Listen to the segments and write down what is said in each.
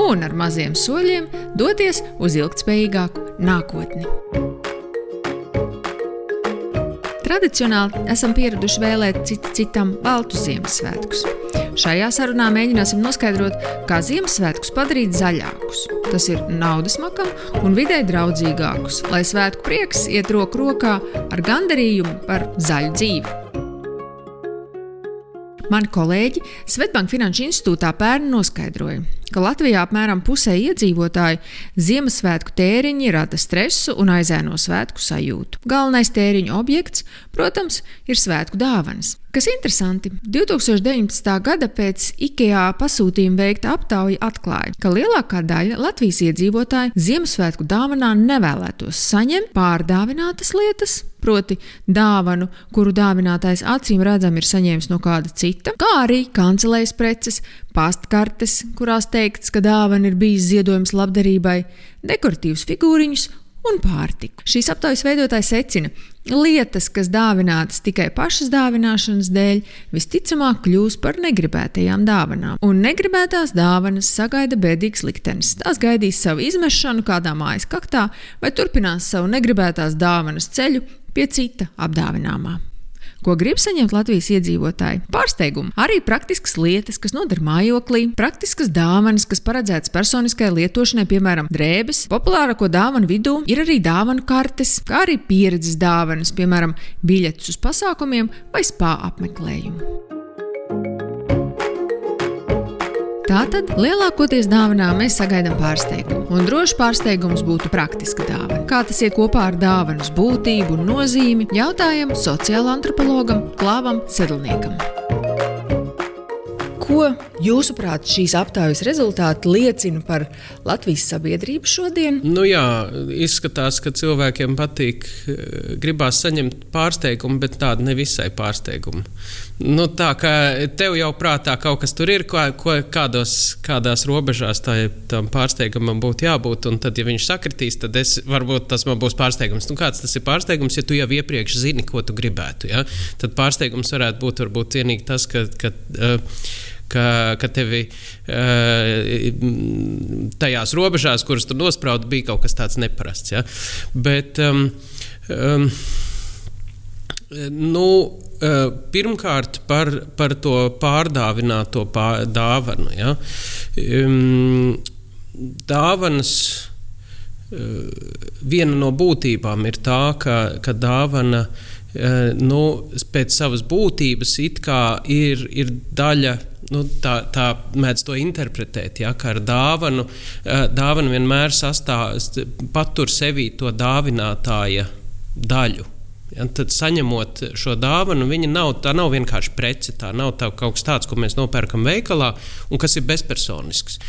un ar maziem soļiem doties uz ilgspējīgāku nākotni. Tradicionāli esam pieraduši vēlēt citu citam baltu Ziemassvētkus. Šajā sarunā mēģināsim noskaidrot, kā Ziemassvētkus padarīt zaļākus. Tas ir naudas makam un vidē draudzīgākus, lai svētku prieks iet roku rokā ar gandarījumu par zaļu dzīvi. Mani kolēģi Svetbank Finanšu institūtā pērn noskaidroja, ka Latvijā apmēram pusē iedzīvotāju Ziemassvētku tēriņi rada stresu un aizēno svētku sajūtu. Galvenais tēriņu objekts, protams, ir svētku dāvanas. Kas interesanti, 2019. gada pēc IKEA pasūtījuma veikta aptauja atklāja, ka lielākā daļa Latvijas iedzīvotāju Ziemassvētku dāvanā nevēlētos saņemt pārdāvinātas lietas, proti, dāvanu, kuru dāvinātājs acīm redzami ir saņēmis no kāda cita, kā arī kancelēs preces, pastkartes, kurās teikts, ka dāvana ir bijis ziedojums labdarībai, dekoratīvas figūriņas un pārtiku. Šīs aptaujas veidotāji secina, ka lietas, kas dāvinātas tikai pašas dāvināšanas dēļ, visticamāk kļūs par negribētajām dāvanām. Un negribētās dāvanas sagaida bēdīgs liktenis. Tās gaidīs savu izmešanu kādā mājas kaktā vai turpinās savu negribētās dāvanas ceļu pie cita apdāvināmā ko grib saņemt Latvijas iedzīvotāji. Pārsteigumu arī praktiskas lietas, kas noder mājoklī, praktiskas dāvanas, kas paredzētas personiskai lietošanai, piemēram, drēbes. Populārāko dāvanu vidū ir arī dāvanu kartes, kā arī pieredzes dāvanas, piemēram, biļetes uz pasākumiem vai spā apmeklējumu. Tātad lielākoties dāvanā mēs sagaidām pārsteigumu, un droši pārsteigums būtu praktiska dāvana. Kā tas iet kopā ar dāvanas būtību un nozīmi, jautājam sociālajam antropologam Klāvam Sedlniekam. Ko jūsuprāt šīs aptaujas rezultāti liecina par Latvijas sabiedrību šodien? Nu jā, izskatās, ka cilvēkiem patīk, eh, gribās saņemt pārsteigumu, bet tādu nevisai pārsteigumu. Nu, tā kā tev jau prātā kaut kas tur ir, ko, ko, kādos, kādās robežās tā, tam pārsteigumam būtu jābūt. Un tad, ja viņš sakritīs, tad es, varbūt tas man būs pārsteigums. Nu, kāds tas ir pārsteigums, ja tu jau iepriekš zini, ko tu gribētu? Ja? Tad pārsteigums varētu būt varbūt vienīgi tas, ka. ka uh, ka, ka tevi uh, tajās robežās, kuras tu nospraudi, bija kaut kas tāds neparasts. Ja? Bet, um, um, nu, uh, pirmkārt, par, par to pārdāvināto pār, dāvanu. Ja? Dāvanas uh, viena no būtībām ir tā, ka, ka dāvana nu, pēc savas būtības ir, ir daļa nu, tā, tā mēdz to interpretēt, ja, ka ar dāvanu, eh, dāvana vienmēr sastāv, patur sevī to dāvinātāja daļu. Ja, tad, saņemot šo dāvanu, nav, nav vienkārši prece. Tā nav tā kaut kas tāds, ko mēs nopērkam veikalā un kas ir bezpersonisks.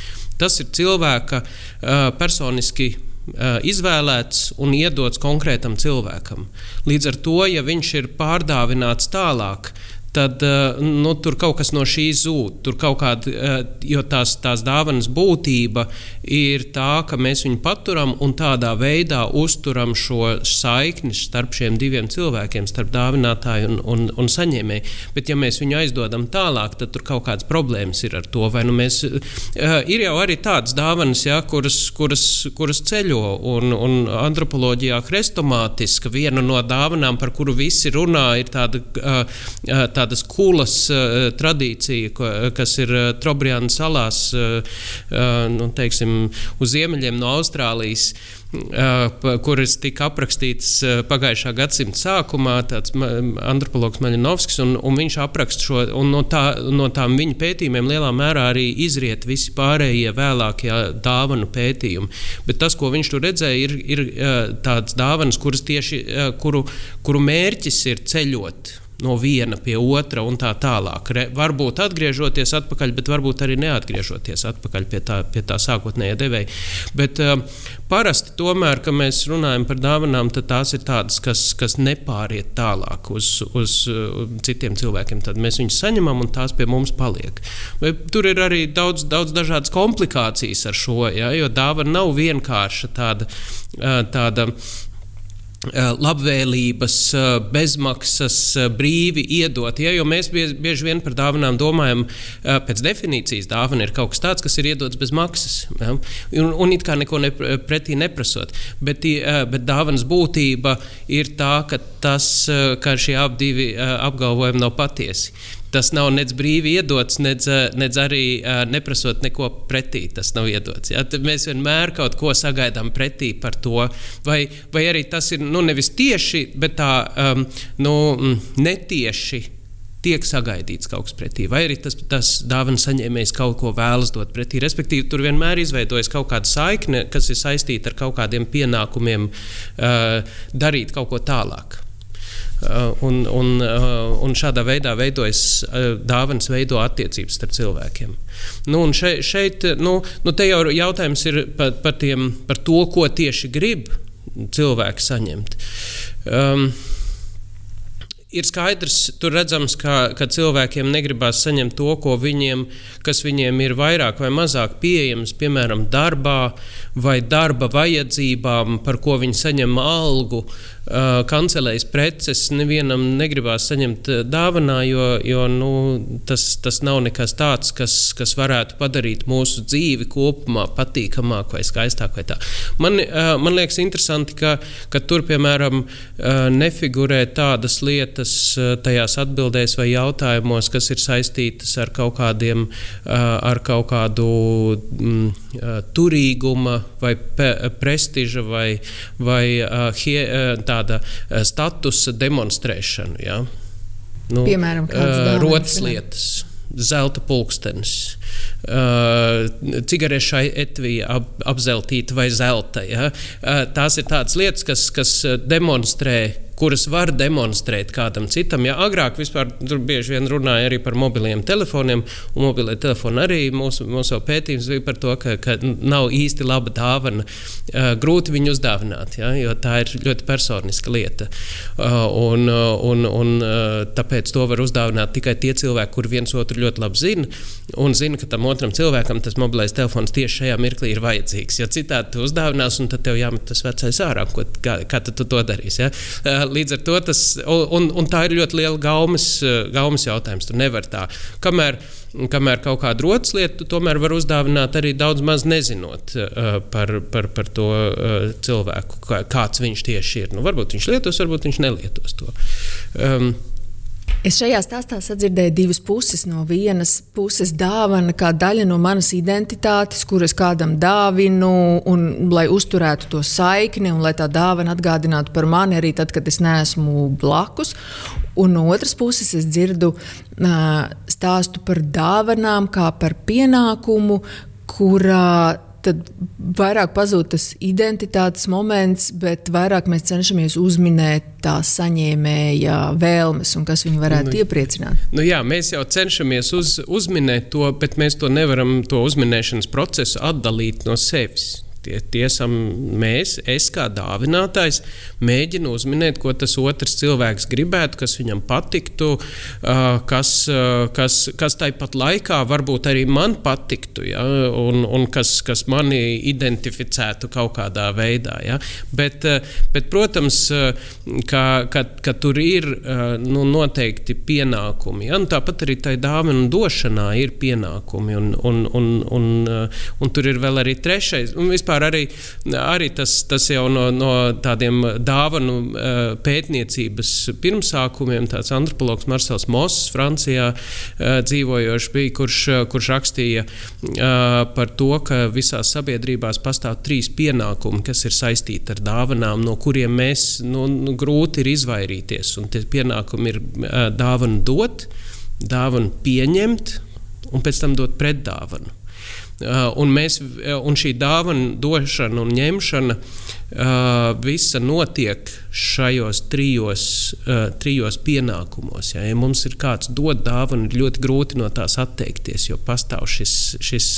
Tas ir cilvēka uh, personiski uh, izvēlēts un iedots konkrētam cilvēkam. Līdz ar to, ja viņš ir pārdāvināts tālāk, uh, tad eh, nu, tur kaut kas no šī zūd. Tur kaut kāda, eh, jo tās, tās dāvanas būtība ir tā, ka mēs viņu paturam un tādā veidā uzturam šo saikni starp šiem diviem cilvēkiem, starp dāvinātāju un, un, un saņēmēju. Bet, ja mēs viņu aizdodam tālāk, tad tur kaut kādas problēmas ir ar to. Vai nu mēs, uh, ir jau arī tādas dāvanas, ja, kuras, kuras, kuras ceļo, un, un antropoloģijā hrestomātiska viena no dāvanām, par kuru visi runā, ir tāda. Tāda tādas kulas uh, tradīcija, ko, kas ir uh, Trobriāna salās, uh, uh, nu, teiksim, uz ziemeļiem no Austrālijas. Uh, kuras tika aprakstītas uh, pagājušā gadsimta sākumā, tāds antropologs Maļinovskis, un, un viņš apraksta šo, un no, tā, no tām viņa pētījumiem lielā mērā arī izriet visi pārējie vēlākie dāvanu pētījumi. Bet tas, ko viņš tur redzēja, ir, ir uh, tādas dāvanas, kuras tieši, kuru, kuru mērķis ir ceļot no viena pie otra un tā tālāk. Re, varbūt atgriežoties atpakaļ, bet varbūt arī neatgriežoties atpakaļ pie tā, pie tā sākotnējā devēja. Bet uh, parasti tomēr, kad mēs runājam par dāvanām, tās ir tādas, kas, kas nepāriet tālāk uz, uz uh, citiem cilvēkiem. Tad mēs viņus saņemam un tās pie mums paliek. Bet tur ir arī daudz, daudz dažādas komplikācijas ar šo, ja, jo dāvana nav vienkārša tāda. Uh, tāda Eh, labvēlības, eh, bezmaksas, eh, brīvi iedot. Ja, jo mēs bieži vien par dāvanām domājam, pēc definīcijas dāvana ir kaut kas tāds, kas ir iedots bez maksas. Ja, un, un it kā neko ne, pretī neprasot. Bet, bet dāvanas būtība ir tā, ka, tas, ka šie abi apgalvojumi nav patiesi tas nav nec brīvi iedots, nec, eh, nec arī uh, neprasot neko pretī. Tas nav iedots. Ja? Tad mēs vienmēr kaut ko sagaidām pretī par to. Vai, vai arī tas ir nu, nevis tieši, bet tā um, nu, mm, netieši tiek sagaidīts kaut kas pretī, vai arī tas, tas dāvana saņēmējs kaut ko vēlas dot pretī. Respektīvi, tur vienmēr izveidojas kaut kāda saikne, kas ir saistīta ar kaut kādiem pienākumiem uh, darīt kaut ko tālāk. Uh, un, un, uh, un šādā veidā veidojas uh, dāvanas, veido attiecības starp cilvēkiem. Nu, šeit, šeit nu, nu jau jautājums ir par, par, tiem, par to, ko tieši grib cilvēki saņemt. Um, ir skaidrs, tur redzams, ka, ka cilvēkiem negribās saņemt to, viņiem, kas viņiem ir vairāk vai mazāk pieejams, piemēram, darbā vai darba vajadzībām, par ko viņi saņem algu. Kancelējas preces nevienam negribās saņemt dāvanā, jo, jo nu, tas, tas nav nekas tāds, kas, kas varētu padarīt mūsu dzīvi kopumā patīkamāku vai skaistāku. Man, man liekas, interesanti, ka, ka tur, piemēram, nefigurē tādas lietas tajās atbildēs vai jautājumos, kas ir saistītas ar kaut kādiem, ar kaut kādu m, turīguma vai prestiža vai, vai hie, tā tāda eh, statusa demonstrēšanu. Ja? Nu, Piemēram, rotas lietas, zelta pulkstenis, cigarešu etvija ap, apzeltīta vai zelta. Ja? Tās ir tādas lietas, kas, kas demonstrē kuras var demonstrēt kādam citam. Ja agrāk vispār tur bieži vien runāja arī par mobiliem telefoniem, un mobilie telefoni arī mūsu, mūsu pētījums bija par to, ka, ka nav īsti laba dāvana. Grūti viņu uzdāvināt, ja, jo tā ir ļoti personiska lieta. Un, un, un, tāpēc to var uzdāvināt tikai tie cilvēki, kuriem viens otru ļoti labi zina, un zina, ka tam otram cilvēkam tas mobilais telefons tieši šajā mirklī ir vajadzīgs. Ja citādi tu uzdāvinās, un tad tev jāmet tas vecais ārā, ko, kā, kā tu to darīsi. Ja? Līdz ar to tas, un, un tā ir ļoti liela gaumas, gaumas jautājums. Tu nevari tā. Kamēr, kamēr kaut kādu rotas lietu, tomēr var uzdāvināt arī daudz maz nezinot uh, par, par, par to uh, cilvēku, kā, kāds viņš tieši ir. Nu, varbūt viņš lietos, varbūt viņš nelietos to. Um, Es šajā stāstā sadzirdēju divas puses. No vienas puses, dāvana kā daļa no manas identitātes, kuras kādam dāvinu, un lai uzturētu to saikni, un lai tā dāvana atgādinātu par mani arī tad, kad es neesmu blakus. Un no otras puses, es dzirdu uh, stāstu par dāvanām, kā par pienākumu, kurā tad vairāk pazūd tas identitātes moments, bet vairāk mēs cenšamies uzminēt tā saņēmēja vēlmes un kas viņu varētu nu, iepriecināt. Nu jā, mēs jau cenšamies uz, uzminēt to, bet mēs to nevaram to uzminēšanas procesu atdalīt no sevis. Tie, tie esam mēs, es kā dāvinātājs, mēģinu uzminēt, ko tas otrs cilvēks gribētu, kas viņam patiktu, kas, kas, kas tāpat laikā varbūt arī man patiktu, ja, un, un kas, kas mani identificētu kaut kādā veidā. Ja. Bet, bet, protams, ka, ka, ka tur ir nu, noteikti pienākumi. Ja, tāpat arī tai dāvana došanā ir pienākumi, un, un, un, un, un tur ir vēl arī trešais. Un vispār vispār arī, arī tas, tas jau no, no tādiem dāvanu pētniecības pirmsākumiem, tāds antropologs Marsels Moss, Francijā dzīvojošs bija, kurš, kurš rakstīja par to, ka visās sabiedrībās pastāv trīs pienākumi, kas ir saistīti ar dāvanām, no kuriem mēs nu, nu, grūti ir izvairīties. Un tie pienākumi ir dāvanu dot, dāvanu pieņemt un pēc tam dot pretdāvanu. Un, mēs, un šī dāvana došana un ņemšana visa notiek šajos trijos, trijos pienākumos. Ja, ja mums ir kāds dod dāvanu, ir ļoti grūti no tās atteikties, jo pastāv šis, šis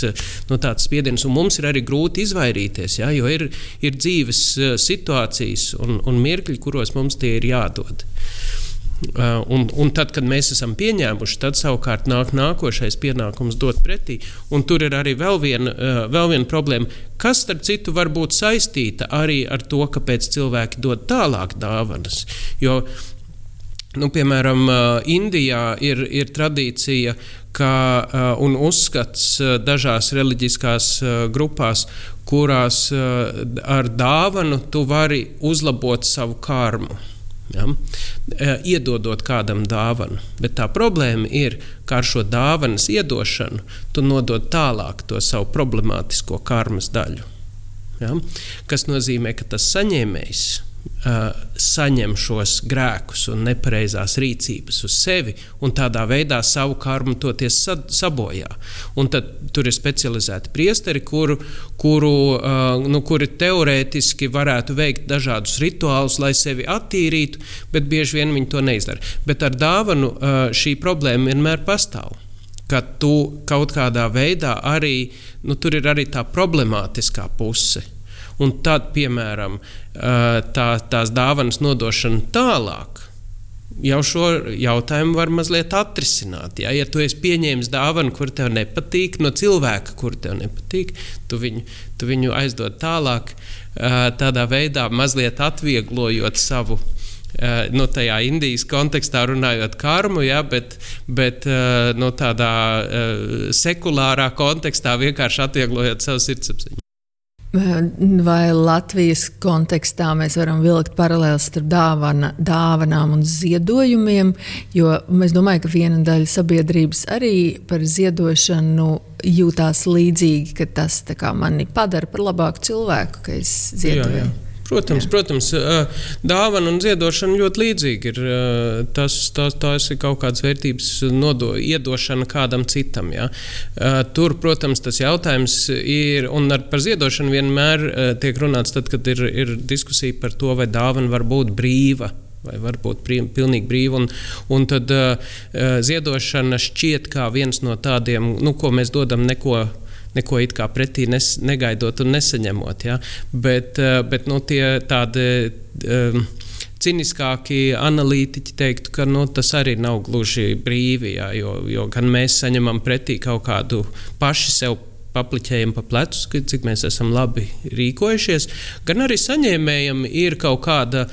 no spiediens, un mums ir arī grūti izvairīties, ja, jo ir, ir dzīves situācijas un, un mirkļi, kuros mums tie ir jādod. Uh, un, un tad, kad mēs esam pieņēmuši, tad savukārt nāk nākošais pienākums dot pretī. Un tur ir arī vēl viena, uh, vēl viena problēma, kas, starp citu, var būt saistīta arī ar to, kāpēc cilvēki dod tālāk dāvanas. Jo, nu, piemēram, uh, Indijā ir, ir tradīcija, ka, un uzskats dažās reliģiskās grupās, kurās ar dāvanu tu vari uzlabot savu karmu. Ja? E, iedodot kādam dāvanu. Bet tā problēma ir, ka ar šo dāvanas iedošanu tu nodod tālāk to savu problemātisko karmas daļu. Ja? Tas nozīmē, ka tas saņēmējs saņem šos grēkus un nepareizās rīcības uz sevi un tādā veidā savu karmu toties sabojā. Un tad tur ir specializēti priesteri, kuru, kuru, nu, kuri teorētiski varētu veikt dažādus rituālus, lai sevi attīrītu, bet bieži vien viņi to neizdara. Bet ar dāvanu šī problēma vienmēr pastāv ka tu kaut kādā veidā arī, nu, tur ir arī tā problemātiskā puse. Un tad, piemēram, tā, tās dāvanas nodošana tālāk. Jau šo jautājumu var mazliet atrisināt. Ja, ja tu esi pieņēmis dāvanu, kur tev nepatīk, no cilvēka, kur tev nepatīk, tu viņu, tu viņu aizdod tālāk, tādā veidā mazliet atvieglojot savu nu, tajā Indijas kontekstā runājot karmu, ja, bet, bet nu, tādā sekulārā kontekstā vienkārši atvieglojot savu sirdsapziņu. Vai Latvijas kontekstā mēs varam vilkt paralēlus starp dāvana, dāvanām un ziedojumiem? Jo es domāju, ka viena daļa sabiedrības arī par ziedošanu jūtās līdzīgi, ka tas mani padara par labāku cilvēku, ka es ziedoju. Jā, jā. Protams, Jā. protams, dāvana un ziedošana ļoti līdzīga ir. Tas, tas, tas ir kaut kādas vērtības nodo, iedošana kādam citam. Ja? Tur, protams, tas jautājums ir, un ar, par ziedošanu vienmēr tiek runāts, tad, kad ir, ir diskusija par to, vai dāvana var būt brīva vai varbūt pilnīgi brīvi. Un, un tad uh, ziedošana šķiet kā viens no tādiem, nu, ko mēs dodam neko neko it kā pretī nes, negaidot un nesaņemot. Ja? Bet, eh, bet nu, tie tādi. Um, ciniskāki analītiķi teiktu, ka nu, tas arī nav gluži brīvi, jā, jo, jo gan mēs saņemam pretī kaut kādu paši sev papliķējam pa plecu, cik mēs esam labi rīkojušies, gan arī saņēmējam ir kaut, kāda,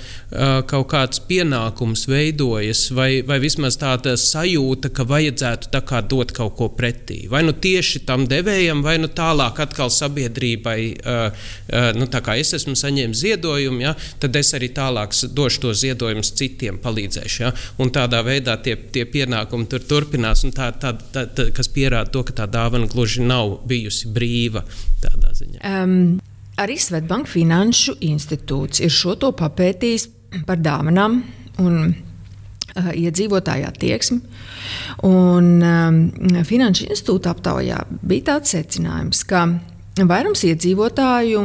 kaut kāds pienākums veidojas, vai, vai vismaz tāda sajūta, ka vajadzētu tā kā dot kaut ko pretī. Vai nu tieši tam devējam, vai nu tālāk atkal sabiedrībai, nu, tā kā es esmu saņēmis ziedojumu, ja, tad es arī tālāk došu to ziedojumus citiem, palīdzēšu. Ja, un tādā veidā tie, tie pienākumi tur turpinās, tā, tā, tā, tā, kas pierāda to, ka tā dāvana gluži nav bijusi bijusi brīva tādā ziņā. Um, arī Svetbanka Finanšu institūts ir šo to papētījis par dāvanām un uh, iedzīvotāju attieksmi. Un, um, Finanšu institūta aptaujā bija tāds secinājums, ka vairums iedzīvotāju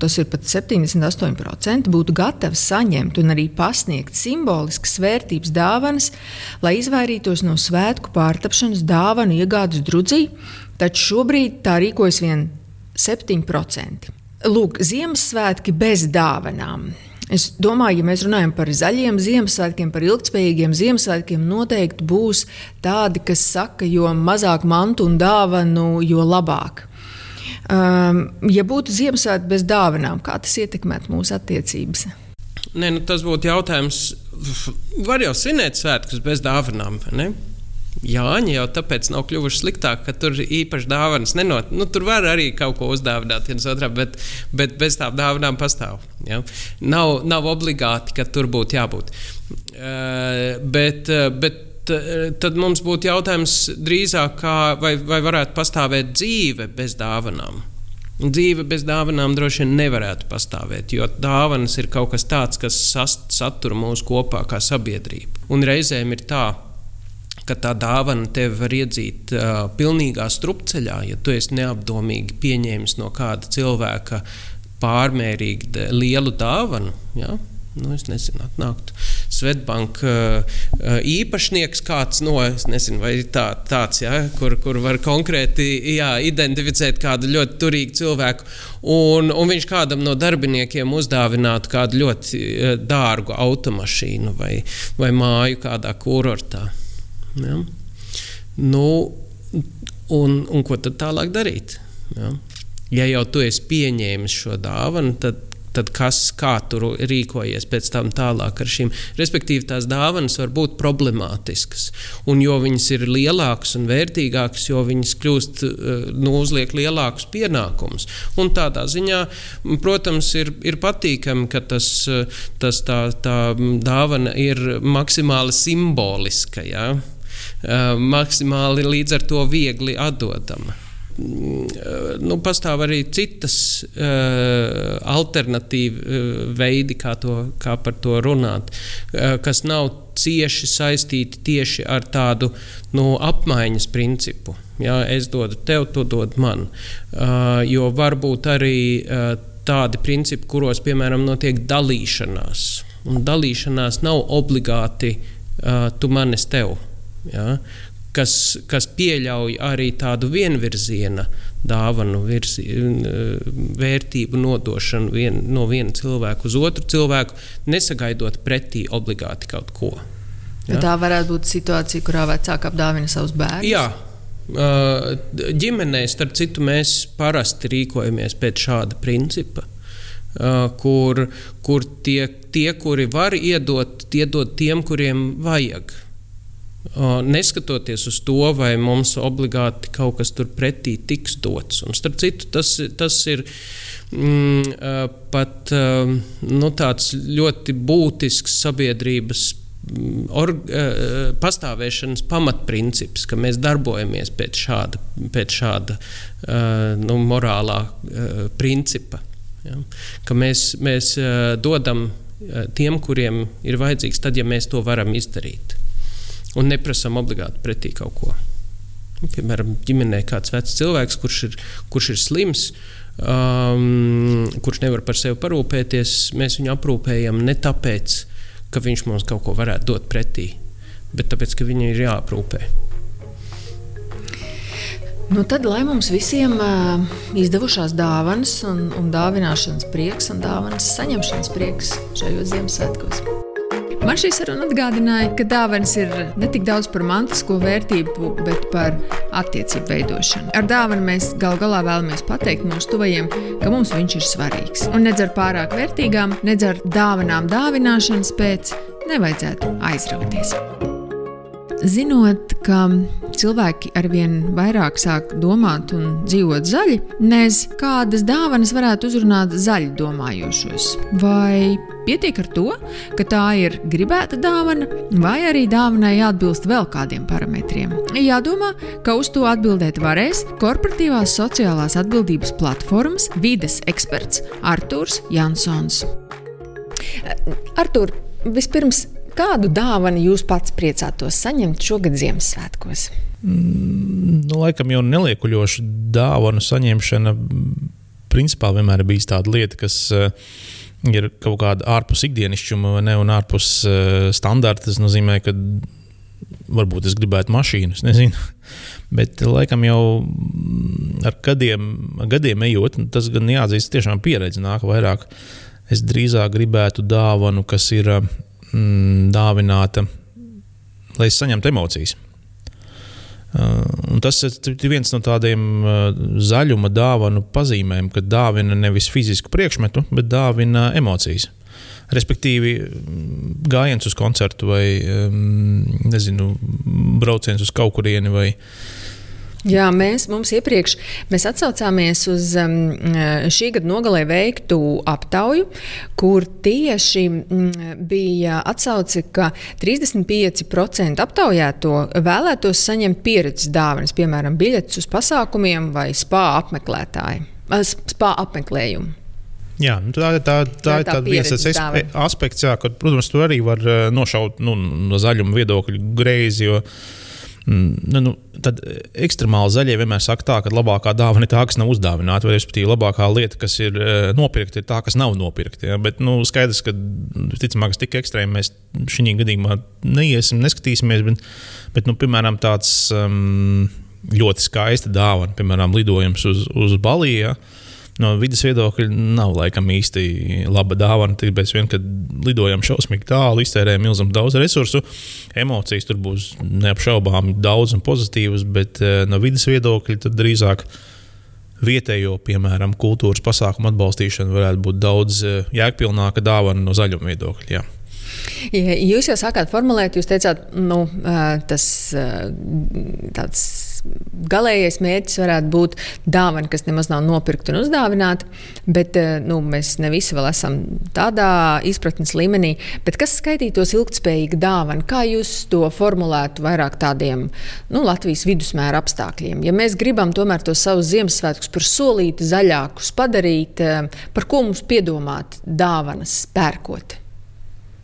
tas ir pat 78%, būtu gatavi saņemt un arī pasniegt simboliskas vērtības dāvanas, lai izvairītos no svētku pārtapšanas dāvanu iegādes drudzī, taču šobrīd tā rīkojas vien 7%. Lūk, Ziemassvētki bez dāvanām. Es domāju, ja mēs runājam par zaļiem Ziemassvētkiem, par ilgspējīgiem Ziemassvētkiem, noteikti būs tādi, kas saka, jo mazāk mantu un dāvanu, jo labāk. Um, ja būtu Ziemassvētki bez dāvanām, kā tas ietekmētu mūsu attiecības? Nē, nu, tas būtu jautājums. Var jau svinēt svētkus bez dāvanām, vai ne? Jāņa jau tāpēc nav kļuvuši sliktāk, ka tur īpaši dāvanas nenot. Nu, tur var arī kaut ko uzdāvināt viens otram, bet, bet bez tām dāvanām pastāv. Ja? Nav, nav obligāti, ka tur būtu jābūt. Uh, bet, uh, bet tad mums būtu jautājums drīzāk, kā, vai, vai varētu pastāvēt dzīve bez dāvanām. Dzīve bez dāvanām droši vien nevarētu pastāvēt, jo dāvanas ir kaut kas tāds, kas satur mūs kopā kā sabiedrību. Un reizēm ir tā, ka tā dāvana tevi var iedzīt uh, pilnīgā strupceļā, ja tu esi neapdomīgi pieņēmis no kāda cilvēka pārmērīgi lielu dāvanu. Ja? Nu, es nezinu, atnāktu Svetbanka uh, īpašnieks, kāds no, nezinu, tā, tāds, ja, kur, kur var konkrēti jā, identificēt kādu ļoti turīgu cilvēku, un, un viņš kādam no darbiniekiem uzdāvinātu kādu ļoti uh, dārgu automašīnu vai, vai māju kādā kurortā. Ja? Nu, un, un ko tad tālāk darīt? Ja? ja jau tu esi pieņēmis šo dāvanu, tad tad kas, kā tur rīkojies pēc tam tālāk ar šīm. Respektīvi, tās dāvanas var būt problemātiskas. Un jo viņas ir lielākas un vērtīgākas, jo viņas kļūst, eh, nu, uzliek lielākus pienākumus. Un tādā ziņā, protams, ir, ir patīkami, ka tas, tas tā, tā dāvana ir maksimāli simboliska, ja? Eh, maksimāli līdz ar to viegli atdodama. Nu, pastāv arī citas uh, alternatīvi uh, veidi, kā, to, kā par to runāt, uh, kas nav cieši saistīti tieši ar tādu nu, apmaiņas principu. Jā, es dodu tev, tu dod man. Uh, jo var būt arī uh, tādi principi, kuros, piemēram, notiek dalīšanās. Un dalīšanās nav obligāti uh, tu manis tev. Ja? Kas, kas pieļauj arī tādu vienvirziena dāvanu, virzi, vērtību nodošanu vien, no viena cilvēka uz otru cilvēku, nesagaidot pretī obligāti kaut ko. Ja? Tā varētu būt situācija, kurā vecāki apdāvina savus bērnus. Jā. Ģimenē, starp citu, mēs parasti rīkojamies pēc šāda principa. Kur, kur tie, tie, kuri var iedot, iedod tiem, kuriem vajag. Uh, Neskatoties uz to, vai mums obligāti kaut kas tur pretī tiks dots. Un, starp citu, tas, tas ir mm, pat nu, tāds ļoti būtisks sabiedrības mm, or, pastāvēšanas pamatprincips, ka mēs darbojamies pēc šāda, pēc šāda nu, morālā principa. Ja? Ka mēs, mēs dodam tiem, kuriem ir vajadzīgs, tad, ja mēs to varam izdarīt un neprasām obligāti pretī kaut ko. Nu, piemēram, ģimenē kāds vecs cilvēks, kurš ir, kurš ir slims, um, kurš nevar par sevi parūpēties, mēs viņu aprūpējam ne tāpēc, ka viņš mums kaut ko varētu dot pretī, bet tāpēc, ka viņam ir jāaprūpē. Nu tad, lai mums visiem uh, izdevušās dāvanas, un, un dāvināšanas prieks un dāvanas saņemšanas prieks šajos Ziemassvētkos. Man šī saruna atgādināja, ka dāvāns ir ne tik daudz par mantisko vērtību, bet par attiecību veidošanu. Ar dāvanu mēs gal galā vēlamies pateikt mūsu tuvajiem, ka mums viņš ir svarīgs. Un nedz ar pārāk vērtīgām, nedz ar dāvanām dāvināšanas pēc nevajadzētu aizrauties. Zinot, ka cilvēki arvien vairāk sāk domāt un dzīvot zaļi, nez kādas dāvanas varētu uzrunāt zaļi domājošos. Vai pietiek ar to, ka tā ir gribēta dāvana, vai arī dāvanai jāatbilst vēl kādiem parametriem? Jādomā, ka uz to atbildēt varēs korporatīvās sociālās atbildības platformas vides eksperts Artūrs Jansons. Artur, vispirms Kādu dāvanu jūs pats priecātos saņemt šogad Ziemassvētkos? Mm, nu, laikam jau neliekuļoša dāvanu saņemšana principā vienmēr ir bijis tāda lieta, kas uh, ir kaut kāda ārpus ikdienišķuma ne, un ārpus uh, standarta. Tas nozīmē, ka varbūt es gribētu mašīnu, es nezinu. Bet laikam jau ar gadiem, gadiem ejot, tas gan jāatzīst, tiešām pieredze nāk vairāk. Es drīzāk gribētu dāvanu, kas ir uh, mm, dāvināta, lai es saņemtu emocijas. Uh, tas ir viens no tādiem uh, zaļuma dāvanu pazīmēm, kad dāvina nevis fizisku priekšmetu, bet dāvina emocijas. Respektīvi, mm, gājiens uz koncertu vai um, nezinu, brauciens uz kaut kurieni vai uh, Jā, mēs mums iepriekš mēs atsaucāmies uz um, šī gada nogalē veiktu aptauju, kur tieši um, bija atsauce, ka 35% aptaujāto vēlētos saņemt pieredzes dāvanas, piemēram, biļetes uz pasākumiem vai spā apmeklētāju, spā apmeklējumu. Jā, nu tā, tā, tā, tā ir viens aspekts, jā, kad, protams, tur arī var nošaut nu, no zaļuma viedokļa greizi. Jo, Mm, nu, nu, tad ekstremāli zaļie vienmēr saka, tā, ka labākā dāvana ir tā, kas nav uzdāvināta, vai respektīvi labākā lieta, kas ir uh, nopirkta, ir tā, kas nav nopirkta. Ja? Bet nu, skaidrs, ka ticamāk, tik ekstrēmi mēs šī gadījumā neiesim, neskatīsimies. Bet, bet nu, piemēram, tāds um, ļoti skaista dāvana, piemēram, lidojums uz, uz Baliju. Ja? No vidas viedokļa nav laikam īsti laba dāvana. Tāpēc, vien, kad lidojam šausmīgi tālu, iztērējam milzīgi daudz resursu, emocijas tur būs neapšaubāmi daudz un pozitīvas, bet eh, no vidas viedokļa tad drīzāk. Vietējo, piemēram, kultūras pasākumu atbalstīšana varētu būt daudz eh, jēgpilnāka dāvana no zaļuma viedokļa. Jā. Jūs jau sākāt formulēt, jūs teicāt, nu, tas tāds galīgais mērķis varētu būt dāvana, kas nemaz nav nopirkta un uzdāvināta. Bet nu, mēs ne visi vēl esam tādā izpratnes līmenī. Bet kas skaitītos ilgspējīga dāvana? Kā jūs to formulētu vairāk tādiem nu, Latvijas vidusmēra apstākļiem? Ja mēs gribam tomēr tos savus Ziemassvētkus par solīti zaļākus padarīt, par ko mums piedomāt dāvanas pērkot?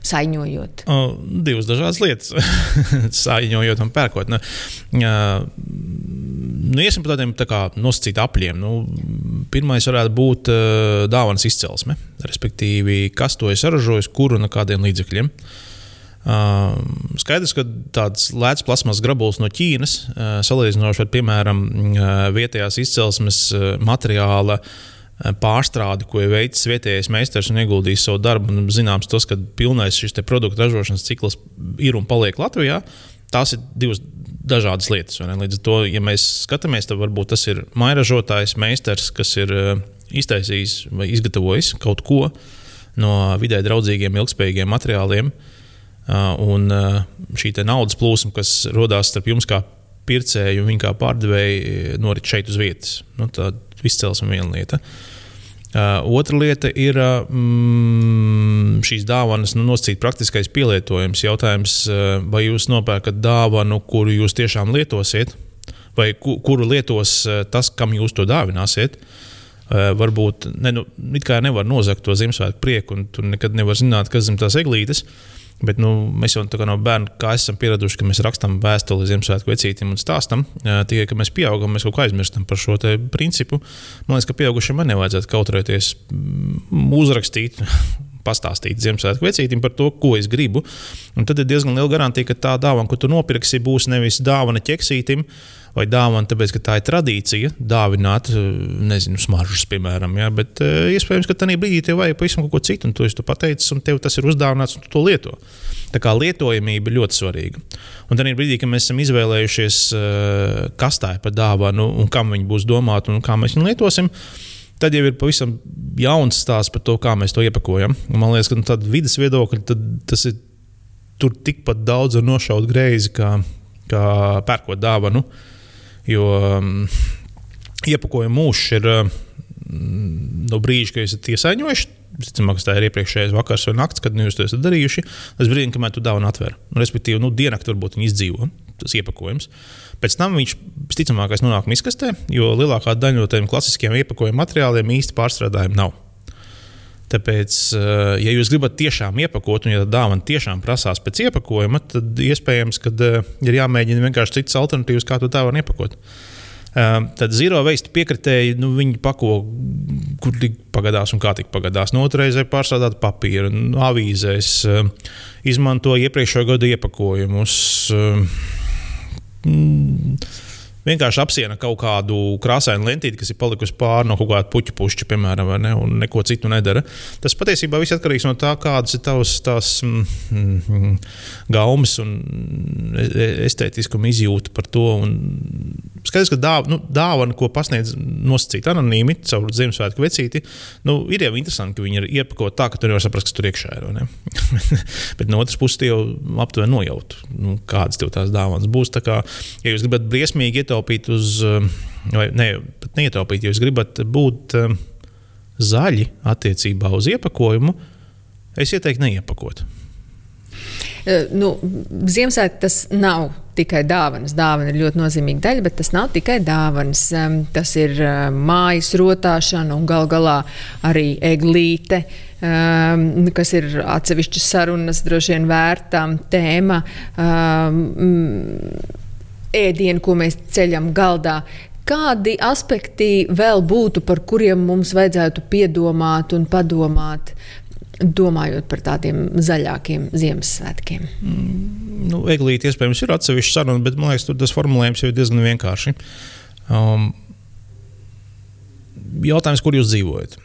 Saiņojot? O, divas dažādas lietas. saiņojot un pērkot. Nu, nu, iesim par tādiem tā nosacītiem apļiem. Nu, pirmais varētu būt uh, dāvanas izcelsme. Respektīvi, kas to ir saražojis, kur un kādiem līdzekļiem. Uh, skaidrs, ka tāds lēts plasmas grabulis no Ķīnas, uh, salīdzinoši ar, piemēram, uh, vietējās izcelsmes uh, materiāla uh, pārstrādi, ko ir veicis vietējais meistars un ieguldījis savu darbu. Un zināms, tas, ka pilnais šis produktu ražošanas cikls ir un paliek Latvijā, tās ir divas dažādas lietas. Līdz ar to, ja mēs skatāmies, tad varbūt tas ir mairažotājs, meistars, kas ir eh, iztaisījis vai izgatavojis kaut ko no vidē draudzīgiem, ilgspējīgiem materiāliem. Eh, un šī naudas plūsma, kas radās starp jums, kā pircēju un viņa kā pārdevēju, norit šeit uz vietas. Nu, tā izcelsme viena lieta. Uh, otra lieta ir uh, mm, šīs dāvanas nu, nosacīt praktiskais pielietojums. Jautājums, uh, vai jūs nopērkat dāvanu, kuru jūs tiešām lietosiet, vai ku, kuru lietos uh, tas, kam jūs to dāvināsiet. Uh, varbūt ne, nu, nevar nozagt to Ziemassvētku prieku, un tur nekad nevar zināt, kas zem tās eglītes. Uh, Bet nu, mēs jau no bērna kā esam pieraduši, ka mēs rakstām vēstuli Ziemassvētku vecītim un stāstam. Tikai, kad mēs pieaugam, mēs kaut ko aizmirstam par šo principu. Man liekas, ka pieaugušiem man nevajadzētu kautrēties uzrakstīt. Pastāstīt Ziemassvētku vecītim par to, ko es gribu. Un tad ir diezgan liela garantija, ka tā dāvana, ko tu nopirksi, būs nevis dāvana ķeksītim, vai dāvana, tāpēc, ka tā ir tradīcija, dāvināt, eh, nezinu, smaržas, piemēram. Ja? Bet uh, iespējams, ka tajā brīdī tev vajag pavisam ko citu, un tu esi pateicis, un tev tas ir uzdāvināts, un tu to lieto. Tā kā lietojamība ir ļoti svarīga. Un tad brīdī, kad mēs esam izvēlējušies, uh, kas tā ir par dāvanu, un kam viņa būs domāta, un kā mēs viņu lietosim, tad jau ir pavisam jauns stāsts par to, kā mēs to iepakojam. Un man liekas, ka no nu, tāda vidas viedokļa tas ir tur tikpat daudz nošaut greizi, kā, kā pērkot dāvanu. Jo um, iepakojuma mūžs ir um, no brīža, kad esat iesaņojuši. Visticamāk, tā ir iepriekšējais vakars vai naktis, kad jūs to esat darījuši. Līdz brīdim, kamēr tu dāvanu atver. Nu, respektīvi, nu, diennakti varbūt viņi izdzīvo, tas iepakojums. Pēc tam viņš visticamāk nonāk miskastē, jo lielākā daļa no tiem klasiskiem iepakojuma materiāliem īsti pārstrādājumi nav. Tāpēc, uh, ja jūs gribat tiešām iepakot, un ja tā dāvana tiešām prasās pēc iepakojuma, tad iespējams, ka uh, ir jāmēģina vienkārši citas alternatīvas, kā to dāvanu iepakot. Uh, tad zero waste piekritēji, nu, viņi pako, kur tik pagadās un kā tik pagadās. No otras reizes pārstrādāt papīru, avīzēs, izmanto iepriekšējo gadu iepakojumus. Mm, vienkārši apsiena kaut kādu krāsainu lentīti, kas ir palikusi pāri no kaut kāda puķa pušķa, piemēram, ne, un neko citu nedara. Tas patiesībā viss atkarīgs no tā, kādas ir tavas tās, mm, mm, gaumas un e, e, estētiskuma izjūta par to. Un skaidrs, ka dāv, nu, dāvana, ko pasniedz nosacīta anonīmi caur Ziemassvētku vecīti, nu, ir jau interesanti, ka viņi ir iepakoti tā, ka tu nevari saprast, kas tur iekšā ir. Bet no otras puses, jau aptuveni nojaut, nu, kādas tev tās dāvanas būs. Tā kā, ja jūs gribat briesmīgi iet ietaupīt uz, um, vai ne, pat neietaupīt, ja jūs gribat būt um, zaļi attiecībā uz iepakojumu, es ieteiktu neiepakot. Uh, nu, Ziemassvētku tas nav tikai dāvanas. Dāvana ir ļoti nozīmīga daļa, bet tas nav tikai dāvanas. Tas ir mājas rotāšana un gal galā arī eglīte, kas ir atsevišķas sarunas, droši vien vērtām tēma. Ēdienu, ko mēs ceļam galdā. Kādi aspekti vēl būtu, par kuriem mums vajadzētu piedomāt un padomāt, domājot par tādiem zaļākiem Ziemassvētkiem? Mm, nu, Eglīte iespējams ir atsevišķa saruna, bet man liekas, tas formulējums jau ir diezgan vienkārši. Um, jautājums, kur jūs dzīvojat.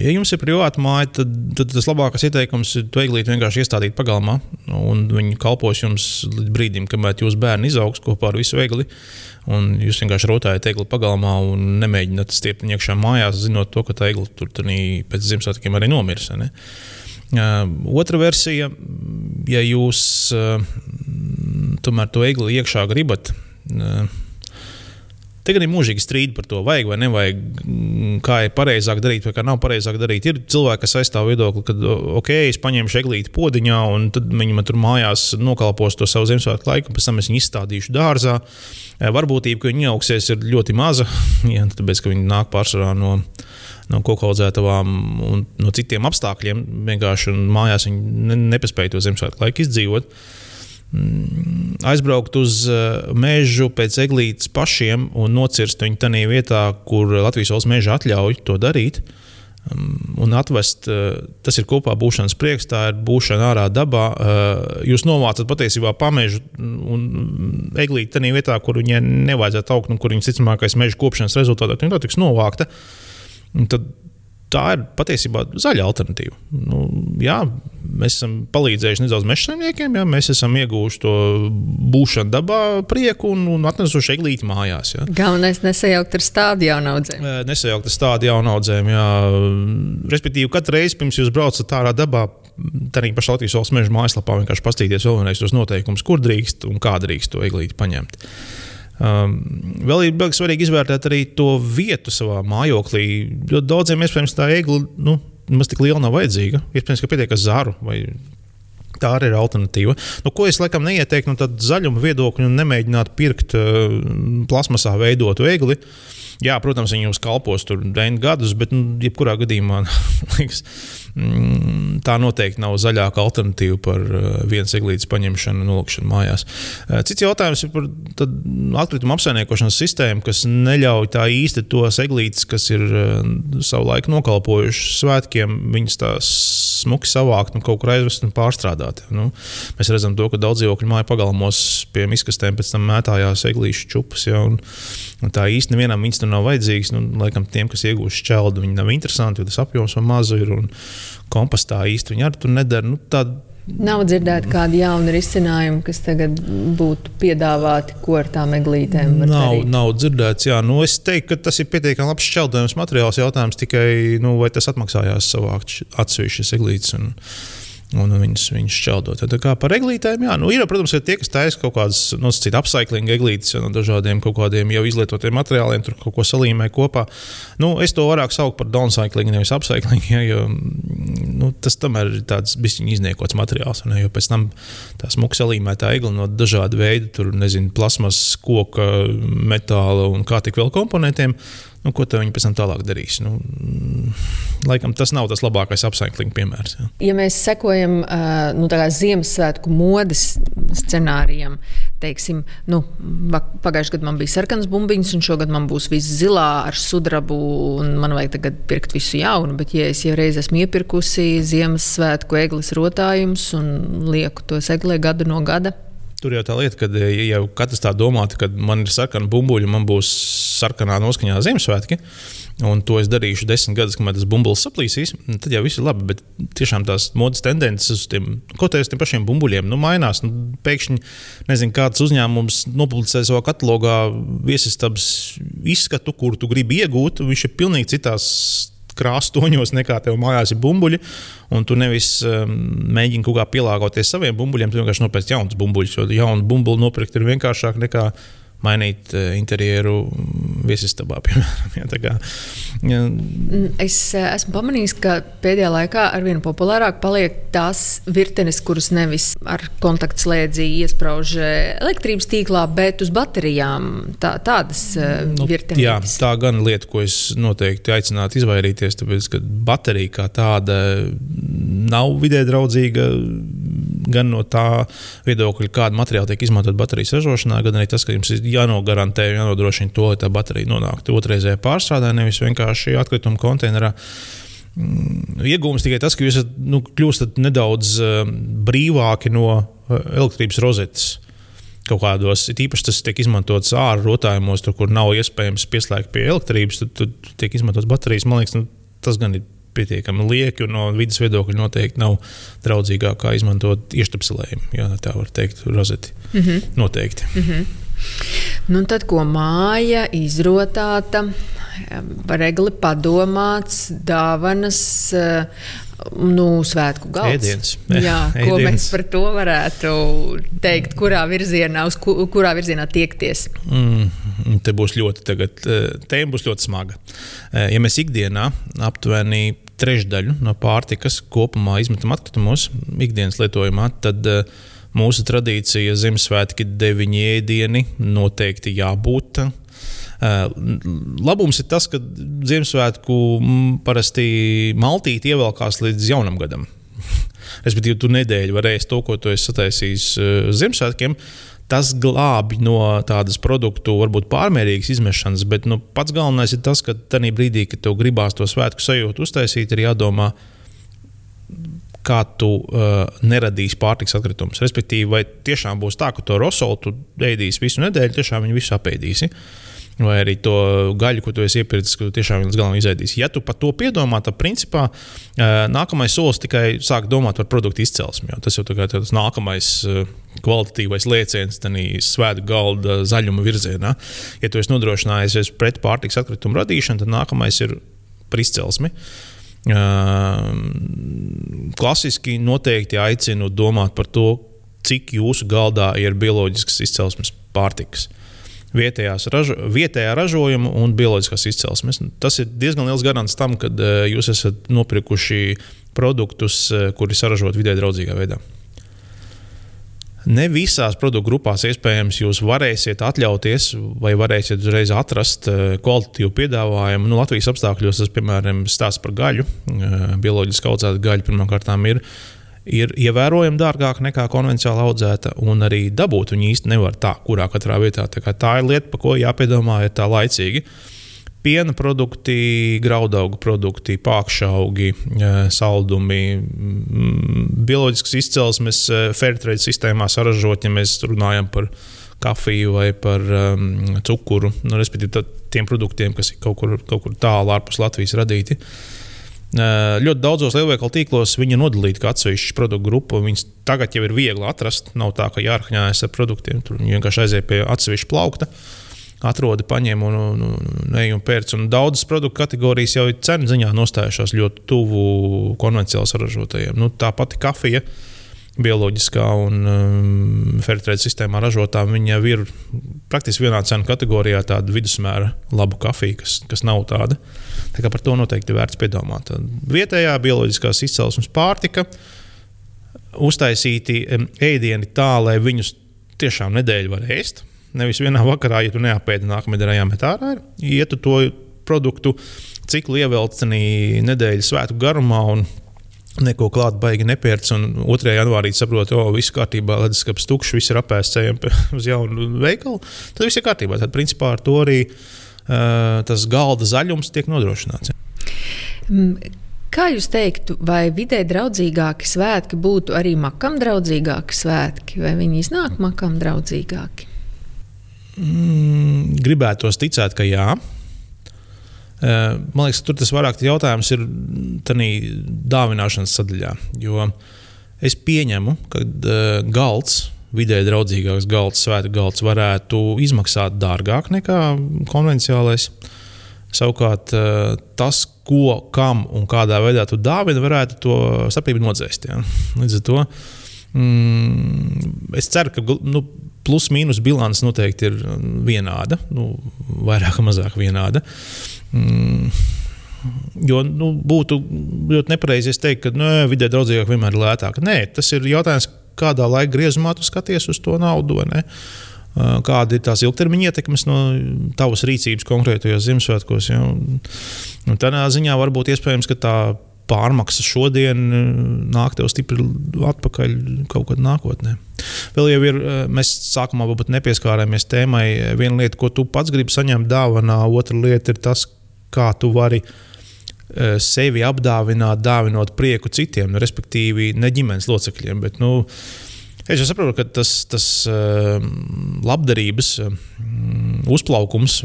Ja jums ir privāta māja, tad, tad tas labākais ieteikums ir to eglīti vienkārši iestādīt pagalmā, un viņi kalpos jums līdz brīdim, kamēr jūsu bērni izaugs kopā ar visu egli. Jūs vienkārši rotājat egli pagalmā un nemēģināt stiept iekšā mājās, zinot to, ka tā egli tur pēc Ziemassvētkiem arī nomirs. Ne? Otra versija, ja jūs tomēr to egli iekšā gribat, uh, Te gan ir mūžīgi strīdi par to, vajag vai nevajag, mm, kā ir pareizāk darīt, vai kā nav pareizāk darīt. Ir cilvēki, kas aizstāv viedokli, ka, ok, es paņemšu eglīti podiņā, un tad viņi man tur mājās nokalpos to savu Ziemassvētku laiku, un pēc tam es viņu izstādīšu dārzā. Eh, varbūtība, ka viņi augsies, ir ļoti maza, ja, tāpēc, ka viņi nāk pārsvarā no no koku audzētavām un no citiem apstākļiem. Vienkārši mājās viņi nepaspēja to Ziemassvētku laiku izdzīvot. Uh, aizbraukt uz uh, mežu pēc eglītes pašiem un nocirst viņu tajā vietā, kur Latvijas valsts meža atļauj to darīt. Um, un atvest, uh, tas ir kopā būšanas prieks, tā ir būšana ārā dabā. Uh, jūs novācat patiesībā pamežu un eglīti tajā vietā, kur viņai nevajadzētu augt, un kur viņas ticamākais meža kopšanas rezultātā tiks novākta. Tad tā ir patiesībā zaļa alternatīva. Nu, jā, mēs esam palīdzējuši nedaudz mežsaimniekiem, jā, mēs esam ieguvuši to būšanu dabā, prieku un, un atnesuši eglīti mājās. Jā. Galvenais nesajaukt ar stādu jaunaudzēm. Nesajaukt ar stādu jaunaudzēm. Jā. Respektīvi, katru reizi pirms jūs braucat ārā dabā. Arī pašā Latvijas valsts meža mājaslapā vienkārši paskatīties vēlreiz tos noteikumus, kur drīkst un kā drīkst to eglīti paņemt. Um, vēl ir svarīgi izvērtēt arī to vietu savā mājoklī. Jo daudziem iespējams tā egli nu, maz tik liela nav vajadzīga. Iespējams, ka pietiek ar zaru vai Tā arī ir alternatīva. Nu, ko es laikam neieteiktu, nu, tad zaļuma viedokļu nemēģināt pirkt uh, plasmasā veidotu egli. Jā, protams, viņi jums kalpos tur 9 gadus, bet, nu, jebkurā gadījumā, liekas, Mm, tā noteikti nav zaļāka alternatīva par uh, vienas eglītes paņemšanu un nolikšanu mājās. Uh, cits jautājums ir par atkrituma apsaimniekošanas sistēmu, kas neļauj tā īsti tos eglītes, kas ir uh, savu laiku nokalpojušas svētkiem, viņas tās smuki savākt un kaut kur aizvest un pārstrādāt. Nu, mēs redzam, to, ka daudz dzīvokļu māju pagalmos pie miskastēm pēc tam mētājās eglīšu čupas. Ja, un, un tā īsti nevienam viņas tur nav vajadzīgas. Nu, laikam tiem, kas iegūst šķeldu, viņi nav interesanti, jo tas apjoms ir mazu. Ir, un, kompostā īsti viņi arī tur nedara. Nu, tād, Nav dzirdēti kādi jauni risinājumi, kas tagad būtu piedāvāti, ko ar tām eglītēm var nav, darīt. Nav dzirdēts, jā. Nu, es teiktu, ka tas ir pietiekami labs šķeldējums materiāls. Jautājums tikai, nu, vai tas atmaksājās savākt atsevišķas eglītes. Un, un viņas, viņas šķeldot. Tā kā par eglītēm, jā, nu, ir, protams, ir tie, kas taisa kaut kādas nosacītas upcycling eglītes ja, no dažādiem kaut kādiem jau izlietotiem materiāliem, tur kaut ko salīmē kopā. Nu, es to vairāk saucu par downcycling, nevis upcycling, ja, jo nu, tas tomēr ir tāds bišķiņa izniekots materiāls. Ne, jo pēc tam tā smuka salīmētā egla no dažādu veidu, tur, nezinu, plasmas, koka, metāla un kā tik vēl komponentiem nu, ko viņi pēc tam tālāk darīs. Nu, laikam tas nav tas labākais apsaimniekuma piemērs. Jā. Ja mēs sekojam nu, Ziemassvētku modes scenārijam, teiksim, nu, pagājušajā gadā man bija sarkanas bumbiņas, un šogad man būs viss zilā ar sudrabu, un man vajag tagad pirkt visu jaunu. Bet, ja es jau reiz esmu iepirkusi Ziemassvētku eglis rotājumus un lieku tos eglē gadu no gada, Tur jau tā lieta, ka ja katrs tā domātu, ka man ir sarkana bumbuļa, man būs sarkanā noskaņā Ziemassvētki. Un to es darīšu desmit gadus, kamēr tas bumbulis saplīsīs. Tad jau viss ir labi. Bet tiešām tās modes tendences uz tiem, ko teikt, tiem pašiem bumbuļiem nu, mainās. Nu, pēkšņi, nezinu, kāds uzņēmums nopublicē savā katalogā viesistabas izskatu, kur tu gribi iegūt. Viņš ir pilnīgi citās krāstoņos, nekā tev mājās ir bumbuļi. Tu nevis um, mēģini kaut kā pielāgoties saviem bumbuļiem, tu vienkārši nopērci jaunus bumbuļus. Jo jaunu bumbuļu nopirkt ir vienkāršāk nekā mainīt uh, interjeru viesistabā. Piemēram, ja, kā, ja. Mm, es uh, esmu pamanījis, ka pēdējā laikā arvien populārāk paliek tās virtenes, kuras nevis ar kontaktslēdzi iesprāž elektrības tīklā, bet uz baterijām. Tā, tādas nu, virtenes. Jā, tā gan lieta, ko es noteikti aicinātu izvairīties, tāpēc, ka baterija kā tāda nav vidē draudzīga gan no tā viedokļa, kāda materiāla tiek izmantot baterijas ražošanā, gan arī tas, ka jums ir jānogarantē, jānodrošina to, lai tā baterija nonāktu otrreizējā pārstrādē, nevis vienkārši atkrituma konteinerā. Mm, iegūms tikai tas, ka jūs nu, kļūstat nedaudz uh, brīvāki no uh, elektrības rozetes kaut kādos, īpaši tas tiek izmantots ārā rotājumos, tur, kur nav iespējams pieslēgt pie elektrības, tad, tad tiek izmantotas baterijas. Man liekas, nu, tas gan ir pietiekami lieki, un no vidas viedokļa noteikti nav draudzīgāk kā izmantot ieštapselējumu, ja tā var teikt, rozeti. Mm -hmm. Noteikti. Mm -hmm. Nu, tad, ko māja izrotāta, regli padomāts, dāvanas nu, svētku galds. Ēdienas. Jā, ko Ēdienas. mēs par to varētu teikt, kurā virzienā, uz ku, kurā virzienā tiekties? Mm, te būs ļoti, tagad, eh, tēma būs ļoti smaga. Eh, ja mēs ikdienā aptuveni trešdaļu no pārtikas kopumā izmetam atkritumos, ikdienas lietojumā, tad uh, mūsu tradīcija Ziemassvētki deviņi ēdieni noteikti jābūt. Uh, labums ir tas, ka Ziemassvētku parasti maltīti ievelkās līdz jaunam gadam. Respektīvi, tu nedēļu vari ēst to, ko tu esi sataisījis uh, Ziemassvētkiem. Tas glābi no tādas produktu, varbūt pārmērīgas izmešanas, bet nu, pats galvenais ir tas, ka tajā brīdī, kad tev gribās to svētku sajūtu uztaisīt, ir jādomā, kā tu uh, neradīsi pārtiks atkritumus. Respektīvi, vai tiešām būs tā, ka to rosolu tu ēdīsi visu nedēļu, tiešām viņu visu apēdīsi. Vai arī to gaļu, ko tu esi iepircis, ka tu tiešām līdz galam izēdīsi. Ja tu par to piedomā, tad principā uh, nākamais solis tikai sāk domāt par produktu izcelsmi. Tas jau ir tas nākamais uh, kvalitatīvais lēciens svētku galda zaļuma virzienā. Ja tu esi nodrošinājies pret pārtiks atkritumu radīšanu, tad nākamais ir par izcelsmi. Uh, Klasiski noteikti aicinu domāt par to, cik jūsu galdā ir bioloģiskas izcelsmes pārtikas. Ražo, vietējā ražojuma un bioloģiskās izcelsmes. Tas ir diezgan liels garants tam, ka jūs esat nopirkuši produktus, kuri saražot vidē draudzīgā veidā. Ne visās produktu grupās iespējams jūs varēsiet atļauties vai varēsiet uzreiz atrast eh, kvalitatīvu piedāvājumu. Nu, Latvijas apstākļos tas, piemēram, stāsta par gaļu. Eh, bioloģiski audzēta gaļa pirmkārt ir, ir ievērojami dārgāka nekā konvencionāli audzēta, un arī dabūt viņu īsti nevar tā, kurā katrā vietā. Tā, tā ir lieta, par ko jāpiedomā, ir tā laicīgi. Uh, piena produkti, graudaugu produkti, pākšaugi, saldumi, bioloģiskas izcelsmes, fairtrade sistēmā saražot, ja mēs runājam par kafiju vai par um, cukuru, nu, respektīvi tiem produktiem, kas ir kaut kur, kaut kur tālu ārpus Latvijas radīti. Uh, ļoti daudzos lielveikalu tīklos viņi ir nodalīti kā atsevišķa produktu grupa. Viņus tagad jau ir viegli atrast. Nav tā, ka jārahņājas ar produktiem. Tur vienkārši aiziet pie atsevišķa plaukta. Uh, atrodi, paņem un, un, un, un pērc. Un daudzas produktu kategorijas jau ir cenu ziņā nostājušās ļoti tuvu konvencionāli saražotajiem. Nu, tā pati kafija. Bioloģiskā un um, fertilizācijas sistēmā ražotā viņa ir praktiski vienā cenu kategorijā, tāda vidusmēra laba kafija, kas, kas nav tāda. Tā kā par to noteikti vērts piedomāt. Vietējā bioloģiskās izcelsmes pārtika, uztaisīti ēdieni tā, lai viņus tiešām nedēļu var ēst Nevis vienā vakarā, ja tu neapēdi nākamajā dienā jāmet ārā, ir ietu to produktu ciklu ievelcenī nedēļas svētku garumā. Neko klāt, baigi nepērts. Un 2. janvārī saprotu, ka viss kārtībā, leduskapis tukšs, viss ir apēsts uz jaunu veikalu. Tad viss ir kārtībā. Tad, principā, ar to arī uh, tas galda zaļums tiek nodrošināts. Mm. Kā jūs teiktu, vai vidē draudzīgāki svētki būtu arī makam draudzīgāki svētki, vai viņi iznāk makam draudzīgāki? Mm, gribētos ticēt, ka jā. Eh, man liekas, tur tas vairāk jautājums ir dāvināšanas sadaļā. Jo es pieņemu, ka eh, galds, vidēji draudzīgāks galds, svēta galds, varētu izmaksāt dārgāk nekā konvencionālais. Savukārt, eh, tas, ko, kam un kādā veidā tu dāvini, varētu to starpību nodzēst. Ja? Līdz ar to mm, es ceru, ka nu, plus-mínus bilants noteikti ir vienāda, nu, vairāk vai mazāk vienāda. Mm. Jo nu, būtu ļoti nepareizi teikt, ka nu, vidē draudzīgāk vienmēr ir lētāk. Nē, tas ir jautājums, kādā laika griezumā tu skaties uz to naudu. Kāda ir tās ilgtermiņa ietekmes no tavas rīcības konkrētajos Ziemassvētkos? Ja? Tādā ziņā varbūt iespējams, ka tā pārmaksa šodien nāk tev stipri atpakaļ kaut kad nākotnē. Vēl jau ir, mēs sākumā varbūt nepieskārāmies tēmai. Viena lieta, ko tu pats gribi saņemt dāvanā, otra lieta ir tas, kā tu vari sevi apdāvināt, dāvinot prieku citiem, nu, respektīvi ne ģimenes locekļiem. Bet, nu, Es saprotu, ka tas, tas labdarības uzplaukums,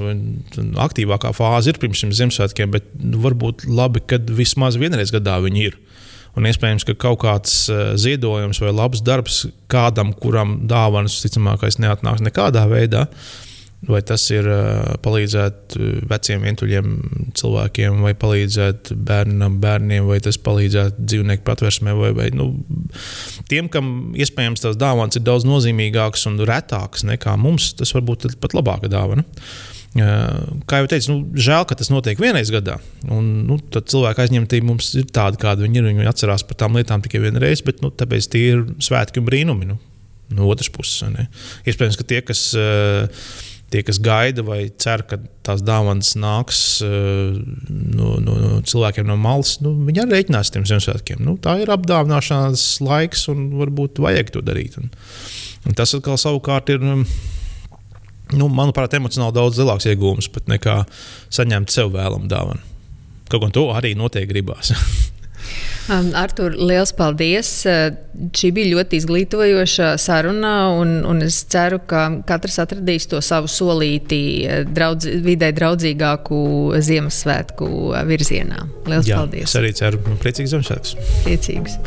aktīvākā fāze ir pirms Ziemassvētkiem, bet nu, varbūt labi, ka vismaz vienreiz gadā viņi ir. Un iespējams, ka kaut kāds uh, ziedojums vai labs darbs kādam, kuram dāvanas, ticamākais, neatnāks nekādā veidā, uh, Vai tas ir palīdzēt veciem, vientuļiem cilvēkiem, vai palīdzēt bērnam, bērniem, vai tas palīdzēt dzīvnieku patvērsmē, vai, vai nu, tiem, kam iespējams tās dāvanas ir daudz nozīmīgākas un retākas nekā mums, tas varbūt pat labāka dāvana. Kā jau teicu, nu, žēl, ka tas notiek vienreiz gadā. Un, nu, tad cilvēka aizņemtība mums ir tāda, kāda viņi ir. Viņi atcerās par tām lietām tikai vienreiz, bet nu, tāpēc tie ir svētki un brīnumi. Nu, no otras puses, ne? iespējams, ka tie, kas. Uh, tie, kas gaida vai cer, ka tās dāvanas nāks uh, no, no, no cilvēkiem no malas, nu, viņi arī rēķinās tiem Ziemassvētkiem. Nu, tā ir apdāvināšanās laiks, un varbūt vajag to darīt. Un, un tas atkal savukārt ir. Um, nu, manuprāt, emocionāli daudz lielāks iegūms nekā saņemt sev vēlamu dāvanu. Kaut gan to arī noteikti gribās. Um, Artur, liels paldies! Šī bija ļoti izglītojoša saruna, un, un es ceru, ka katrs atradīs to savu solīti draudz, vidē draudzīgāku Ziemassvētku virzienā. Liels Jā, paldies! Es arī ceru, ka priecīgs Ziemassvētkus! Priecīgs!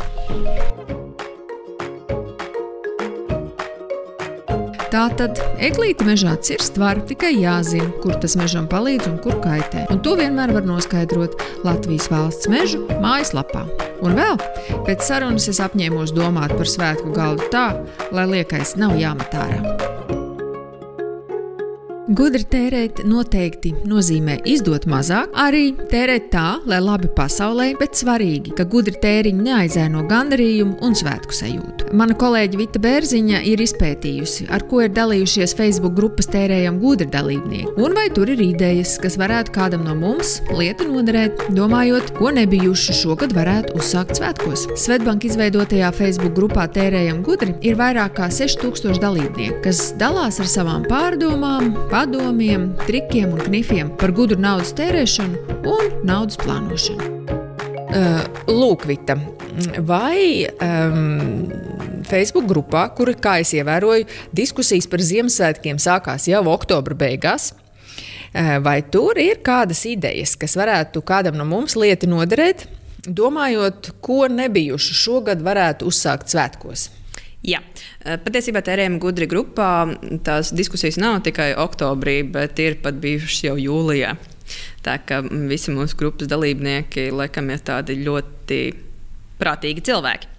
Tā tad eglīti mežā cirst var, tikai jāzina, kur tas mežam palīdz un kur kaitē. Un to vienmēr var noskaidrot Latvijas valsts mežu mājaslapā. Un vēl pēc sarunas es apņēmos domāt par svētku galdu tā, lai liekais nav jāmet ārā. Gudri tērēt noteikti nozīmē izdot mazāk, arī tērēt tā, lai labi pasaulē, bet svarīgi, ka gudri tēriņi neaizēno gandarījumu un svētku sajūtu. Mana kolēģe Vita Bērziņa ir izpētījusi, ar ko ir dalījušies Facebook grupas tērējam gudri dalībnieki, un vai tur ir idejas, kas varētu kādam no mums lieta noderēt, domājot, ko nebijuši šogad varētu uzsākt svētkos. Svetbanka izveidotajā Facebook grupā Tērējam gudri ir vairāk kā 6000 dalībnieku, kas dalās ar savām pārdomām, padomiem, trikiem un knifiem par gudru naudas tērēšanu un naudas plānošanu. Uh, Lūk, Vita, vai um, Facebook grupā, kur, kā es ievēroju, diskusijas par Ziemassvētkiem sākās jau oktobra beigās, uh, vai tur ir kādas idejas, kas varētu kādam no mums lieti noderēt, domājot, ko nebijuši šogad varētu uzsākt svētkos? Jā, eh, patiesībā tērējuma gudri grupā tās diskusijas nav tikai oktobrī, bet ir pat bijušas jau jūlijā. Tā kā visi mūsu grupas dalībnieki laikam ir tādi ļoti prātīgi cilvēki.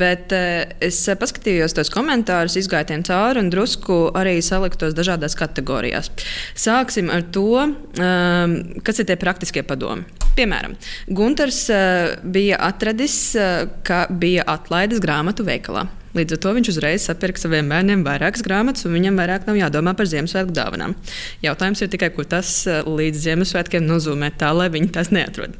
Bet uh, es paskatījos tos komentārus, izgāju tiem cauri un drusku arī saliku tos dažādās kategorijās. Sāksim ar to, um, kas ir tie praktiskie padomi. Piemēram, Gunārs uh, bija atradis, ka bija atlaides grāmatu veikalā. Līdz ar to viņš uzreiz sapirka saviem bērniem vairākas grāmatas, un viņam vairāk nav jādomā par Ziemassvētku dāvanām. Jautājums ir tikai, kur tas līdz Ziemassvētkiem nozīmē tā, lai viņi tās neatrod.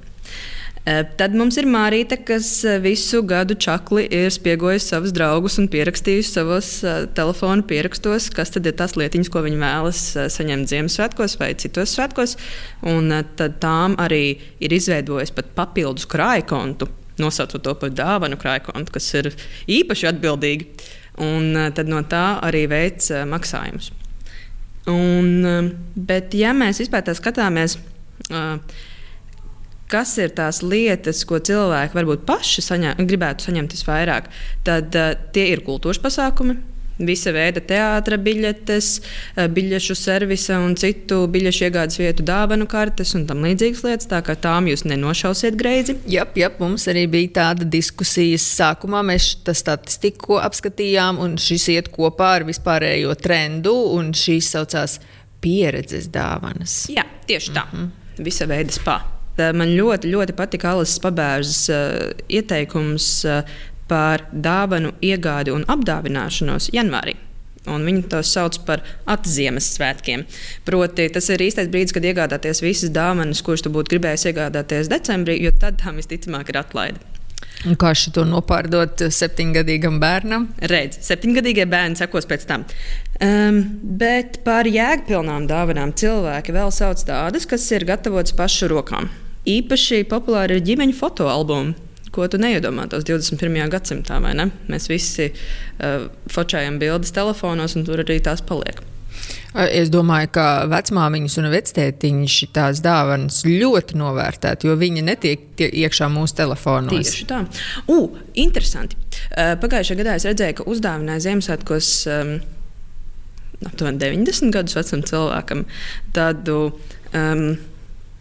Tad mums ir Mārīte, kas visu gadu čakli ir spiegojusi savus draugus un pierakstījusi savos telefonu pierakstos, kas tad ir tās lietiņas, ko viņi vēlas saņemt Ziemassvētkos vai citos svētkos. Un tad tām arī ir izveidojis pat papildus krājkontu, nosaucot to par dāvanu krājkontu, kas ir īpaši atbildīgi. Un eh, tad no tā arī veic eh, maksājumus. Un, eh, bet, ja mēs vispār tā skatāmies, kas ir tās lietas, ko cilvēki varbūt paši saņem, gribētu saņemt visvairāk, tad tie ir kultūras pasākumi, visa veida teātras biļetes, eh, biļešu servisa un citu biļešu iegādes vietu dāvanu kartes un tam līdzīgas lietas. Tā kā tām jūs nenošausiet greizi. Jā, jā, mums arī bija tāda diskusijas sākumā. Mēs tā statistiku apskatījām, un šis iet kopā ar vispārējo trendu, un šīs saucās pieredzes dāvanas. Jā, tieši tā. Mm -hmm. Visa veida spā. Man ļoti, ļoti patika Alas Pabērzes uh, ieteikums uh, par dāvanu iegādi un apdāvināšanos janvārī. un viņi tos sauc par atzīmēsvētkiem. Proti, tas ir īstais brīdis, kad iegādāties visas dāvanas, kuras tu būtu gribējis iegādāties decembrī, jo tad tam visticamāk ir atlaide. Un kā šo nopārdot septiņgadīgam bērnam? Redz, septiņgadīgie bērni sekos pēc tam. Um, bet par jēgpilnām dāvanām cilvēki vēl sauc tādas, kas ir gatavotas pašu rokām. Īpaši populāri ir ģimeņu fotoalbumi ko tu neiedomātos 21. gadsimtā. Mēs visi uh, focējam bildes telefonos, un tur arī tās paliek. Es domāju, ka vecmāmiņas un vectētiņi šīs dāvanas ļoti novērtētu, jo viņi netiek iekšā mūsu telefonos. Tieši tā. U, interesanti. Uh, pagājušajā gadā es redzēju, ka uzdāvināja Ziemassvētkos um, aptuveni 90 gadus vecam cilvēkam tādu. Um,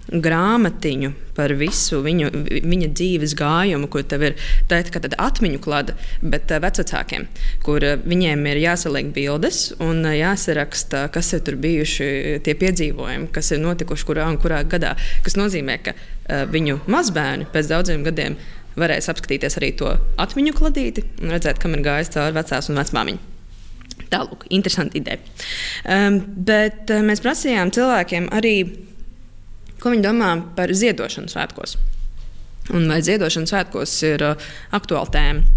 grāmatiņu par visu viņu, viņa dzīves gājumu, kur tev ir tāda tā atmiņu klāta, bet uh, vecākiem, kur uh, viņiem ir jāsaliek bildes un uh, jāsaraksta, kas ir tur bijuši tie piedzīvojumi, kas ir notikuši kurā un kurā gadā. Tas nozīmē, ka viņu mazbērni pēc daudziem gadiem varēs apskatīties arī to atmiņu kladīti un redzēt, kam ir gājis cauri vecās un vecmāmiņas. Tālāk, interesanti ideja. Um, bet uh, mēs prasījām cilvēkiem arī Ko viņi domā par ziedošanu svētkos? Un vai ziedošana svētkos ir uh, aktuāla tēma?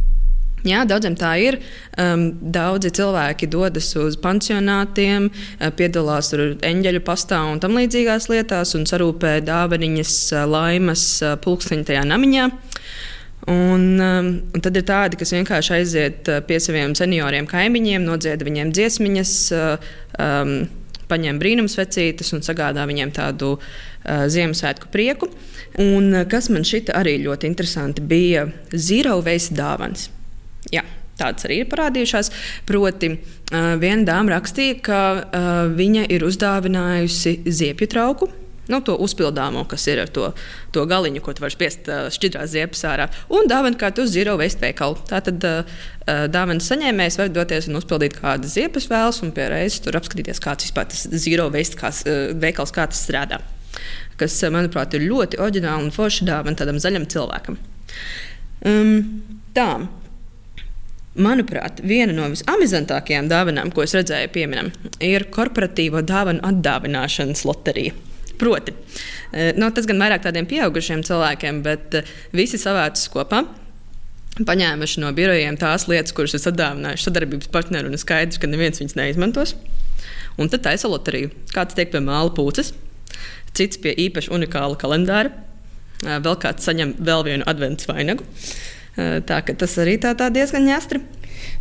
Jā, daudziem tā ir. Um, daudzi cilvēki dodas uz pansionātiem, uh, piedalās eņģeļu pastā un tam līdzīgās lietās, un sarūpē dāvaniņas, uh, laimas uh, pulksteņa tajā namiņā. Un, um, un tad ir tādi, kas vienkārši aiziet pie saviem senioriem, kaimiņiem, nodzied viņiem dziesmiņas, um, paņem brīnumsvecītes un sagādā viņiem tādu uh, Ziemassvētku prieku. Un, kas man šķita arī ļoti interesanti, bija zero waste dāvāns. Jā, tādas arī ir parādījušās. Proti, uh, viena dāma rakstīja, ka uh, viņa ir uzdāvinājusi ziepju trauku. Nu, to uzpildāmo, kas ir ar to, to galiņu, ko var spiest šķidrās ziepes ārā. Un dāvana kārtu uz zero waste veikalu. Tātad dāvanas saņēmējs var doties un uzpildīt kādas ziepes vēlas, un pie reizes tur apskatīties, kāds vispār tas zero waste kās, veikals, kā tas strādā kas, manuprāt, ir ļoti oriģināla un forša dāvana tādam zaļam cilvēkam. Um, tā. Manuprāt, viena no visamizantākajām dāvanām, ko es redzēju, pieminam, ir korporatīvo dāvanu atdāvināšanas loterija. Proti, eh, no, tas gan vairāk tādiem pieaugušiem cilvēkiem, bet eh, visi savācis kopā, paņēmuši no birojiem tās lietas, kuras ir atdāvinājuši sadarbības partneri, un ir skaidrs, ka neviens viņas neizmantos. Un tad taisa loteriju. Kāds tiek pie māla pūces, cits pie īpaši unikāla kalendāra, vēl kāds saņem vēl vienu adventu vainagu. Tā ka tas arī tā, tā diezgan ņēstri.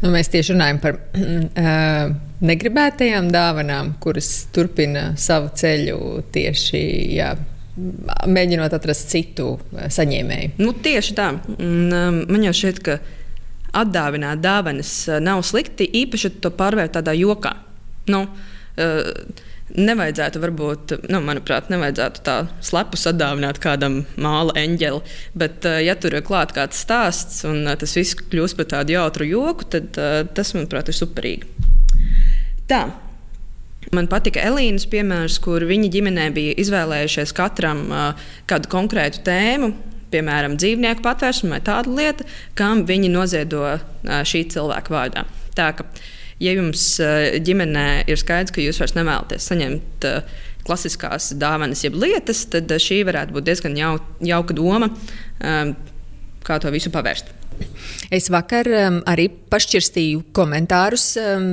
Nu, mēs tieši runājam par uh, negribētajām dāvanām, kuras turpina savu ceļu tieši. Jā, Mēģinot atrast citu saņēmēju. Nu, tieši tā. Un, man jau šķiet, ka atdāvināt dāvanas nav slikti, īpaši to pārvērt tādā jokā. Nu, uh, Nevajadzētu, varbūt, nu, manuprāt, nevajadzētu tā slepu sadāvināt kādam māla eņģeli. Bet, eh, ja tur ir klāts kāds stāsts un eh, tas viss kļūst par tādu jautru joku, tad eh, tas, manuprāt, ir superīgi. Tā. Man patika Elīnas piemērs, kur viņa ģimenē bija izvēlējušies katram kādu konkrētu tēmu, piemēram, dzīvnieku patvērsmu vai tādu lietu, kam viņi noziedo šī cilvēka vārdā. Tā, ja jums eh, ģimenē ir skaidrs, ka jūs vairs nevēlaties saņemt eh, klasiskās dāvanas, jeb lietas, tad eh, šī varētu būt diezgan jau, jauka doma, kā to visu pavērst. Es vakar um, arī pašķirstīju komentārus um,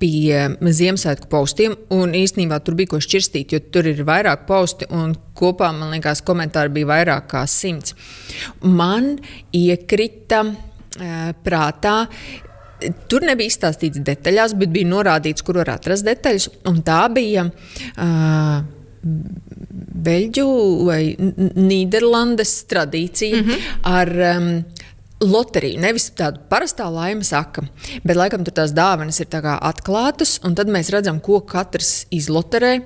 pie Ziemassvētku postiem, un īstenībā tur bija ko šķirstīt, jo tur ir vairāk posti, un kopā man liekas, komentāri bija vairāk kā simts. Man iekrita prātā Tur nebija izstāstīts detaļās, bet bija norādīts, kur var atrast detaļas. Tā bija uh, Beļģu vai Nīderlandes tradīcija mm -hmm. ar um, loteriju. Nevis tāda parastā laimes saka, bet laikam tur tās dāvanas ir atklātas, un tad mēs redzam, ko katrs izloterē.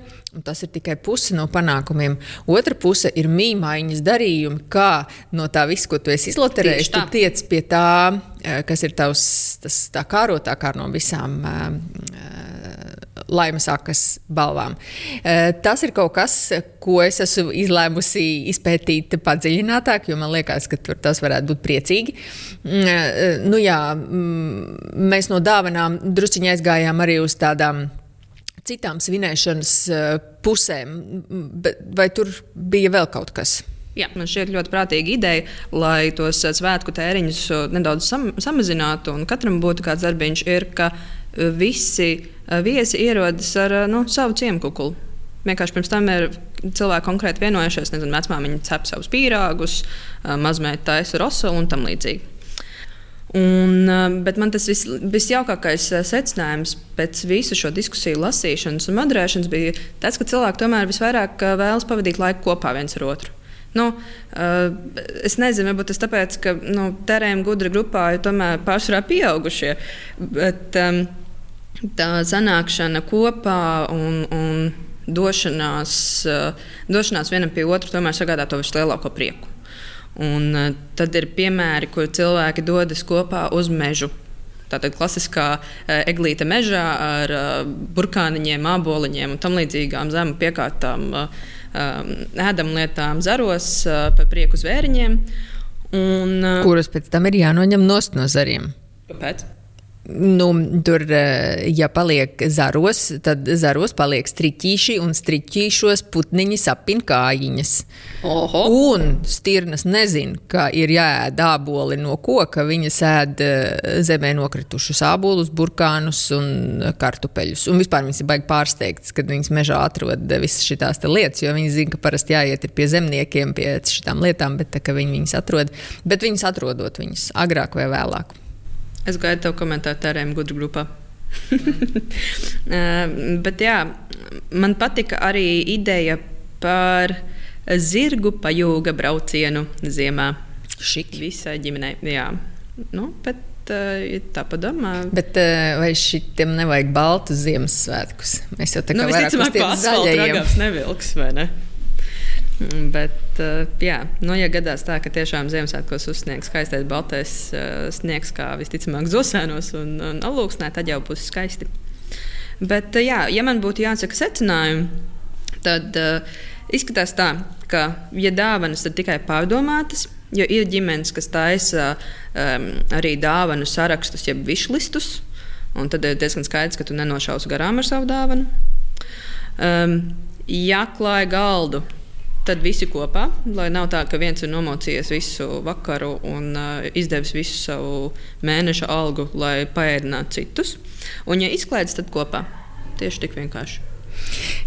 Tas ir tikai puse no panākumiem. Otra puse ir mīmaiņas darījumi, kā no tā visa, ko tu esi izloterējis, tu tiec pie tā, eh, kas ir tavs tas, tā kārotākā no visām uh, laimes akas balvām. Tas ir kaut kas, ko es esmu izlēmusi izpētīt padziļinātāk, jo man liekas, ka tas varētu būt priecīgi. Mm, nu, jā, mm, mēs no dāvanām drusciņā aizgājām arī uz tādām citām svinēšanas pusēm, vai tur bija vēl kaut kas? Jā, man šķiet ļoti prātīga ideja, lai tos svētku tēriņus nedaudz sam samazinātu un katram būtu kāds darbiņš, ir, ka visi viesi ierodas ar nu, savu ciemkukulu. Vienkārši pirms tam ir cilvēki konkrēti vienojušies, nezinu, vecmāmiņa cep savus pīrāgus, mazmeita taisa rosolu un tam līdzīgi. Un, bet man tas vis, visjaukākais secinājums pēc visu šo diskusiju lasīšanas un modrēšanas bija tas, ka cilvēki tomēr visvairāk vēlas pavadīt laiku kopā viens ar otru. Nu, es nezinu, varbūt tas tāpēc, ka nu, terēm gudra grupā ir tomēr pārsvarā pieaugušie. Bet, um, tā sanākšana kopā un, un došanās, došanās vienam pie otra tomēr sagādā to vislielāko prieku. Un, uh, tad ir piemēri, kur cilvēki dodas kopā uz mežu. Tātad klasiskā uh, eglīte mežā ar burkāniņiem, māboliņiem un tam līdzīgām zemu piekārtām, ēdamlietām, zaros par prieku zvēriņiem. Un, Kurus pēc tam ir jānoņem no zariem? Kāpēc? Nu, tur, eh, ja paliek zaros, tad zaros paliek striķīši, un striķīšos putniņi sapina kājiņas. Oho. Un stirnas nezina, ka ir jāēd āboli no koka. Viņas ēd eh, zemē nokritušus ābolus, burkānus un kartupeļus. Un vispār viņas ir baigi pārsteigtas, kad viņas mežā atrod visas šīs lietas, jo viņi zina, ka parasti jāiet pie zemniekiem, pie šīm lietām, bet tā, viņi viņas atrod. Bet viņas atrodot viņas agrāk vai vēlāk. Es gaidu tev komentāru tērēm gudru grupā. Bet jā, man patika arī ideja par zirgu pajūga braucienu ziemā. Šik. Visai ģimenei. Jā. Nu, bet tā padomā. Bet vai šitam nevajag baltu Ziemassvētkus? Mēs jau tā kā nu, vairāk uz tiem zaļajiem. nevilks, vai ne? Bet, eh, jā, nu, ja gadās tā, ka tiešām Ziemassvētkos uzsniegs skaistais baltais eh, sniegs, kā visticamāk Zosēnos un, un Alūksnē, tad jau būs skaisti. Bet, eh, jā, ja man būtu jāsaka secinājumi, tad uh, izskatās tā, ka, ja dāvanas ir tikai pārdomātas, jo ir ģimenes, kas taisa um, arī dāvanu sarakstus, jeb višlistus, un tad ir diezgan skaidrs, ka tu nenošausi garām ar savu dāvanu. Um, ja klāja galdu Tad visi kopā, lai nav tā, ka viens ir nomocījies visu vakaru un uh, izdevis visu savu mēneša algu, lai paēdinātu citus. Un, ja izklaides, tad kopā. Tieši tik vienkārši.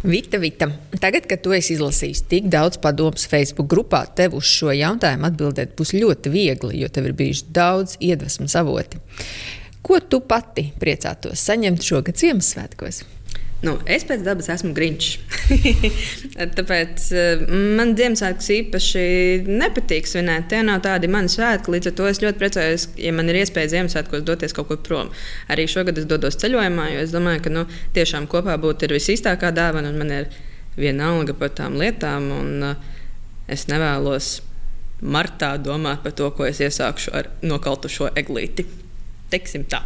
Vita, Vita, tagad, kad tu esi izlasījis tik daudz padomus Facebook grupā, tev uz šo jautājumu atbildēt būs ļoti viegli, jo tev ir bijuši daudz iedvesmas avoti. Ko tu pati priecātos saņemt šogad Ziemassvētkos? Nu, es pēc dabas esmu grīņš. Tāpēc uh, man Ziemassvētkus īpaši nepatīk svinēt. Tie nav tādi mani svētki. Līdz ar to es ļoti priecājos, ja man ir iespēja Ziemassvētkos doties kaut kur prom. Arī šogad es dodos ceļojumā, jo es domāju, ka nu, tiešām kopā būt ir visīstākā dāvana un man ir vienalga par tām lietām. Un, uh, es nevēlos martā domāt par to, ko es iesākšu ar nokaltušo eglīti. Teiksim tā.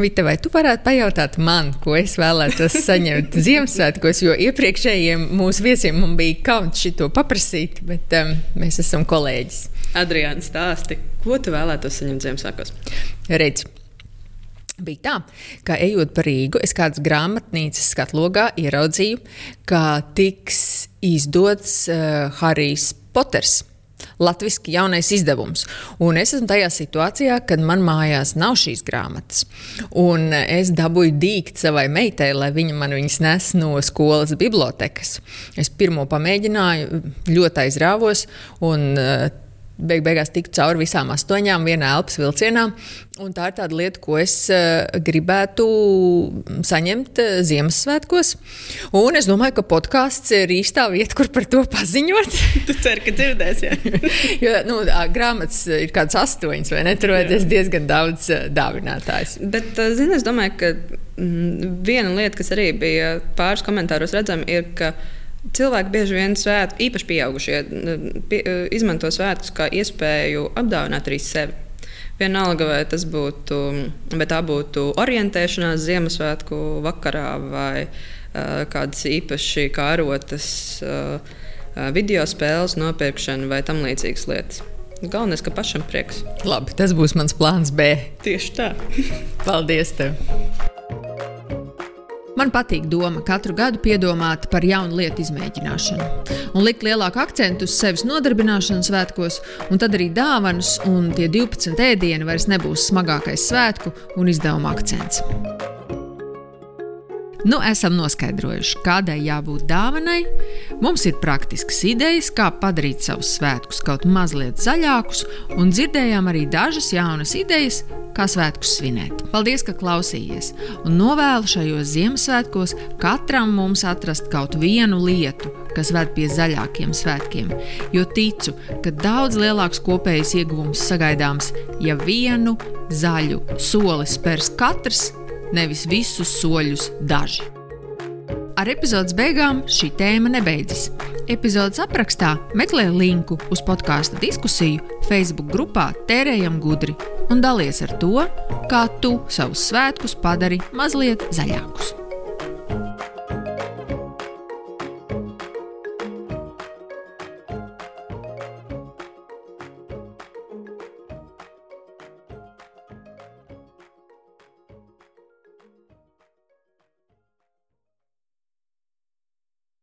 Vita, vai tu varētu pajautāt man, ko es vēlētos saņemt Ziemassvētkos, jo iepriekšējiem mūsu viesiem bija kauns šito paprasīt, bet um, mēs esam kolēģis. Adriāna, stāsti, ko tu vēlētos saņemt Ziemassvētkos? Redz. Bija tā, ka ejot pa Rīgu, es kādas grāmatnīcas skatlogā ieraudzīju, ka tiks izdots uh, Harijs Poters. Latvijas jaunais izdevums. Un es esmu tajā situācijā, kad man mājās nav šīs grāmatas. Un es dabūju dīkt savai meitai, lai viņa man viņas nes no skolas bibliotekas. Es pirmo pamēģināju, ļoti aizrāvos. Un, beig beigās tiku cauri visām astoņām vienā elpas vilcienā. Un tā ir tāda lieta, ko es uh, gribētu saņemt uh, Ziemassvētkos. Un es domāju, ka podkāsts ir īstā vieta, kur par to paziņot. tu ceri, ka dzirdēsi. Jo nu, grāmatas ir kādas astoņas, vai ne? Tur ir diezgan daudz dāvinātājs. Bet, zini, es domāju, ka mm, viena lieta, kas arī bija pāris komentāros redzama, ir, ka Cilvēki bieži vien svētku, īpaši pieaugušie, pie, izmanto svētkus kā iespēju apdāvināt arī sevi. Vienalga, vai tas būtu, vai tā būtu orientēšanās Ziemassvētku vakarā vai uh, kādas īpaši kārotas uh, video spēles nopirkšana vai tam līdzīgas lietas. Galvenais, ka pašam prieks. Labi, tas būs mans plāns B. Tieši tā. Paldies! Tev. Man patīk doma katru gadu piedomāt par jaunu lietu izmēģināšanu un likt lielāku akcentu uz sevis nodarbināšanu svētkos, un tad arī dāvanas un tie 12 ēdieni vairs nebūs smagākais svētku un izdevuma akcents. Nu, esam noskaidrojuši, kādai jābūt dāvanai. Mums ir praktiskas idejas, kā padarīt savus svētkus kaut mazliet zaļākus, un dzirdējām arī dažas jaunas idejas, kā svētkus svinēt. Paldies, ka klausījāties! Un novēlu šajos Ziemassvētkos katram mums atrast kaut vienu lietu, kas ved pie zaļākiem svētkiem. Jo ticu, ka daudz lielāks kopējs ieguvums sagaidāms, ja vienu zaļu soli spērs katrs nevis visus soļus daži. Ar epizodes beigām šī tēma nebeidzas. Epizodes aprakstā meklē linku uz podkāstu diskusiju Facebook grupā Tērējam gudri un dalies ar to, kā tu savus svētkus padari mazliet zaļākus.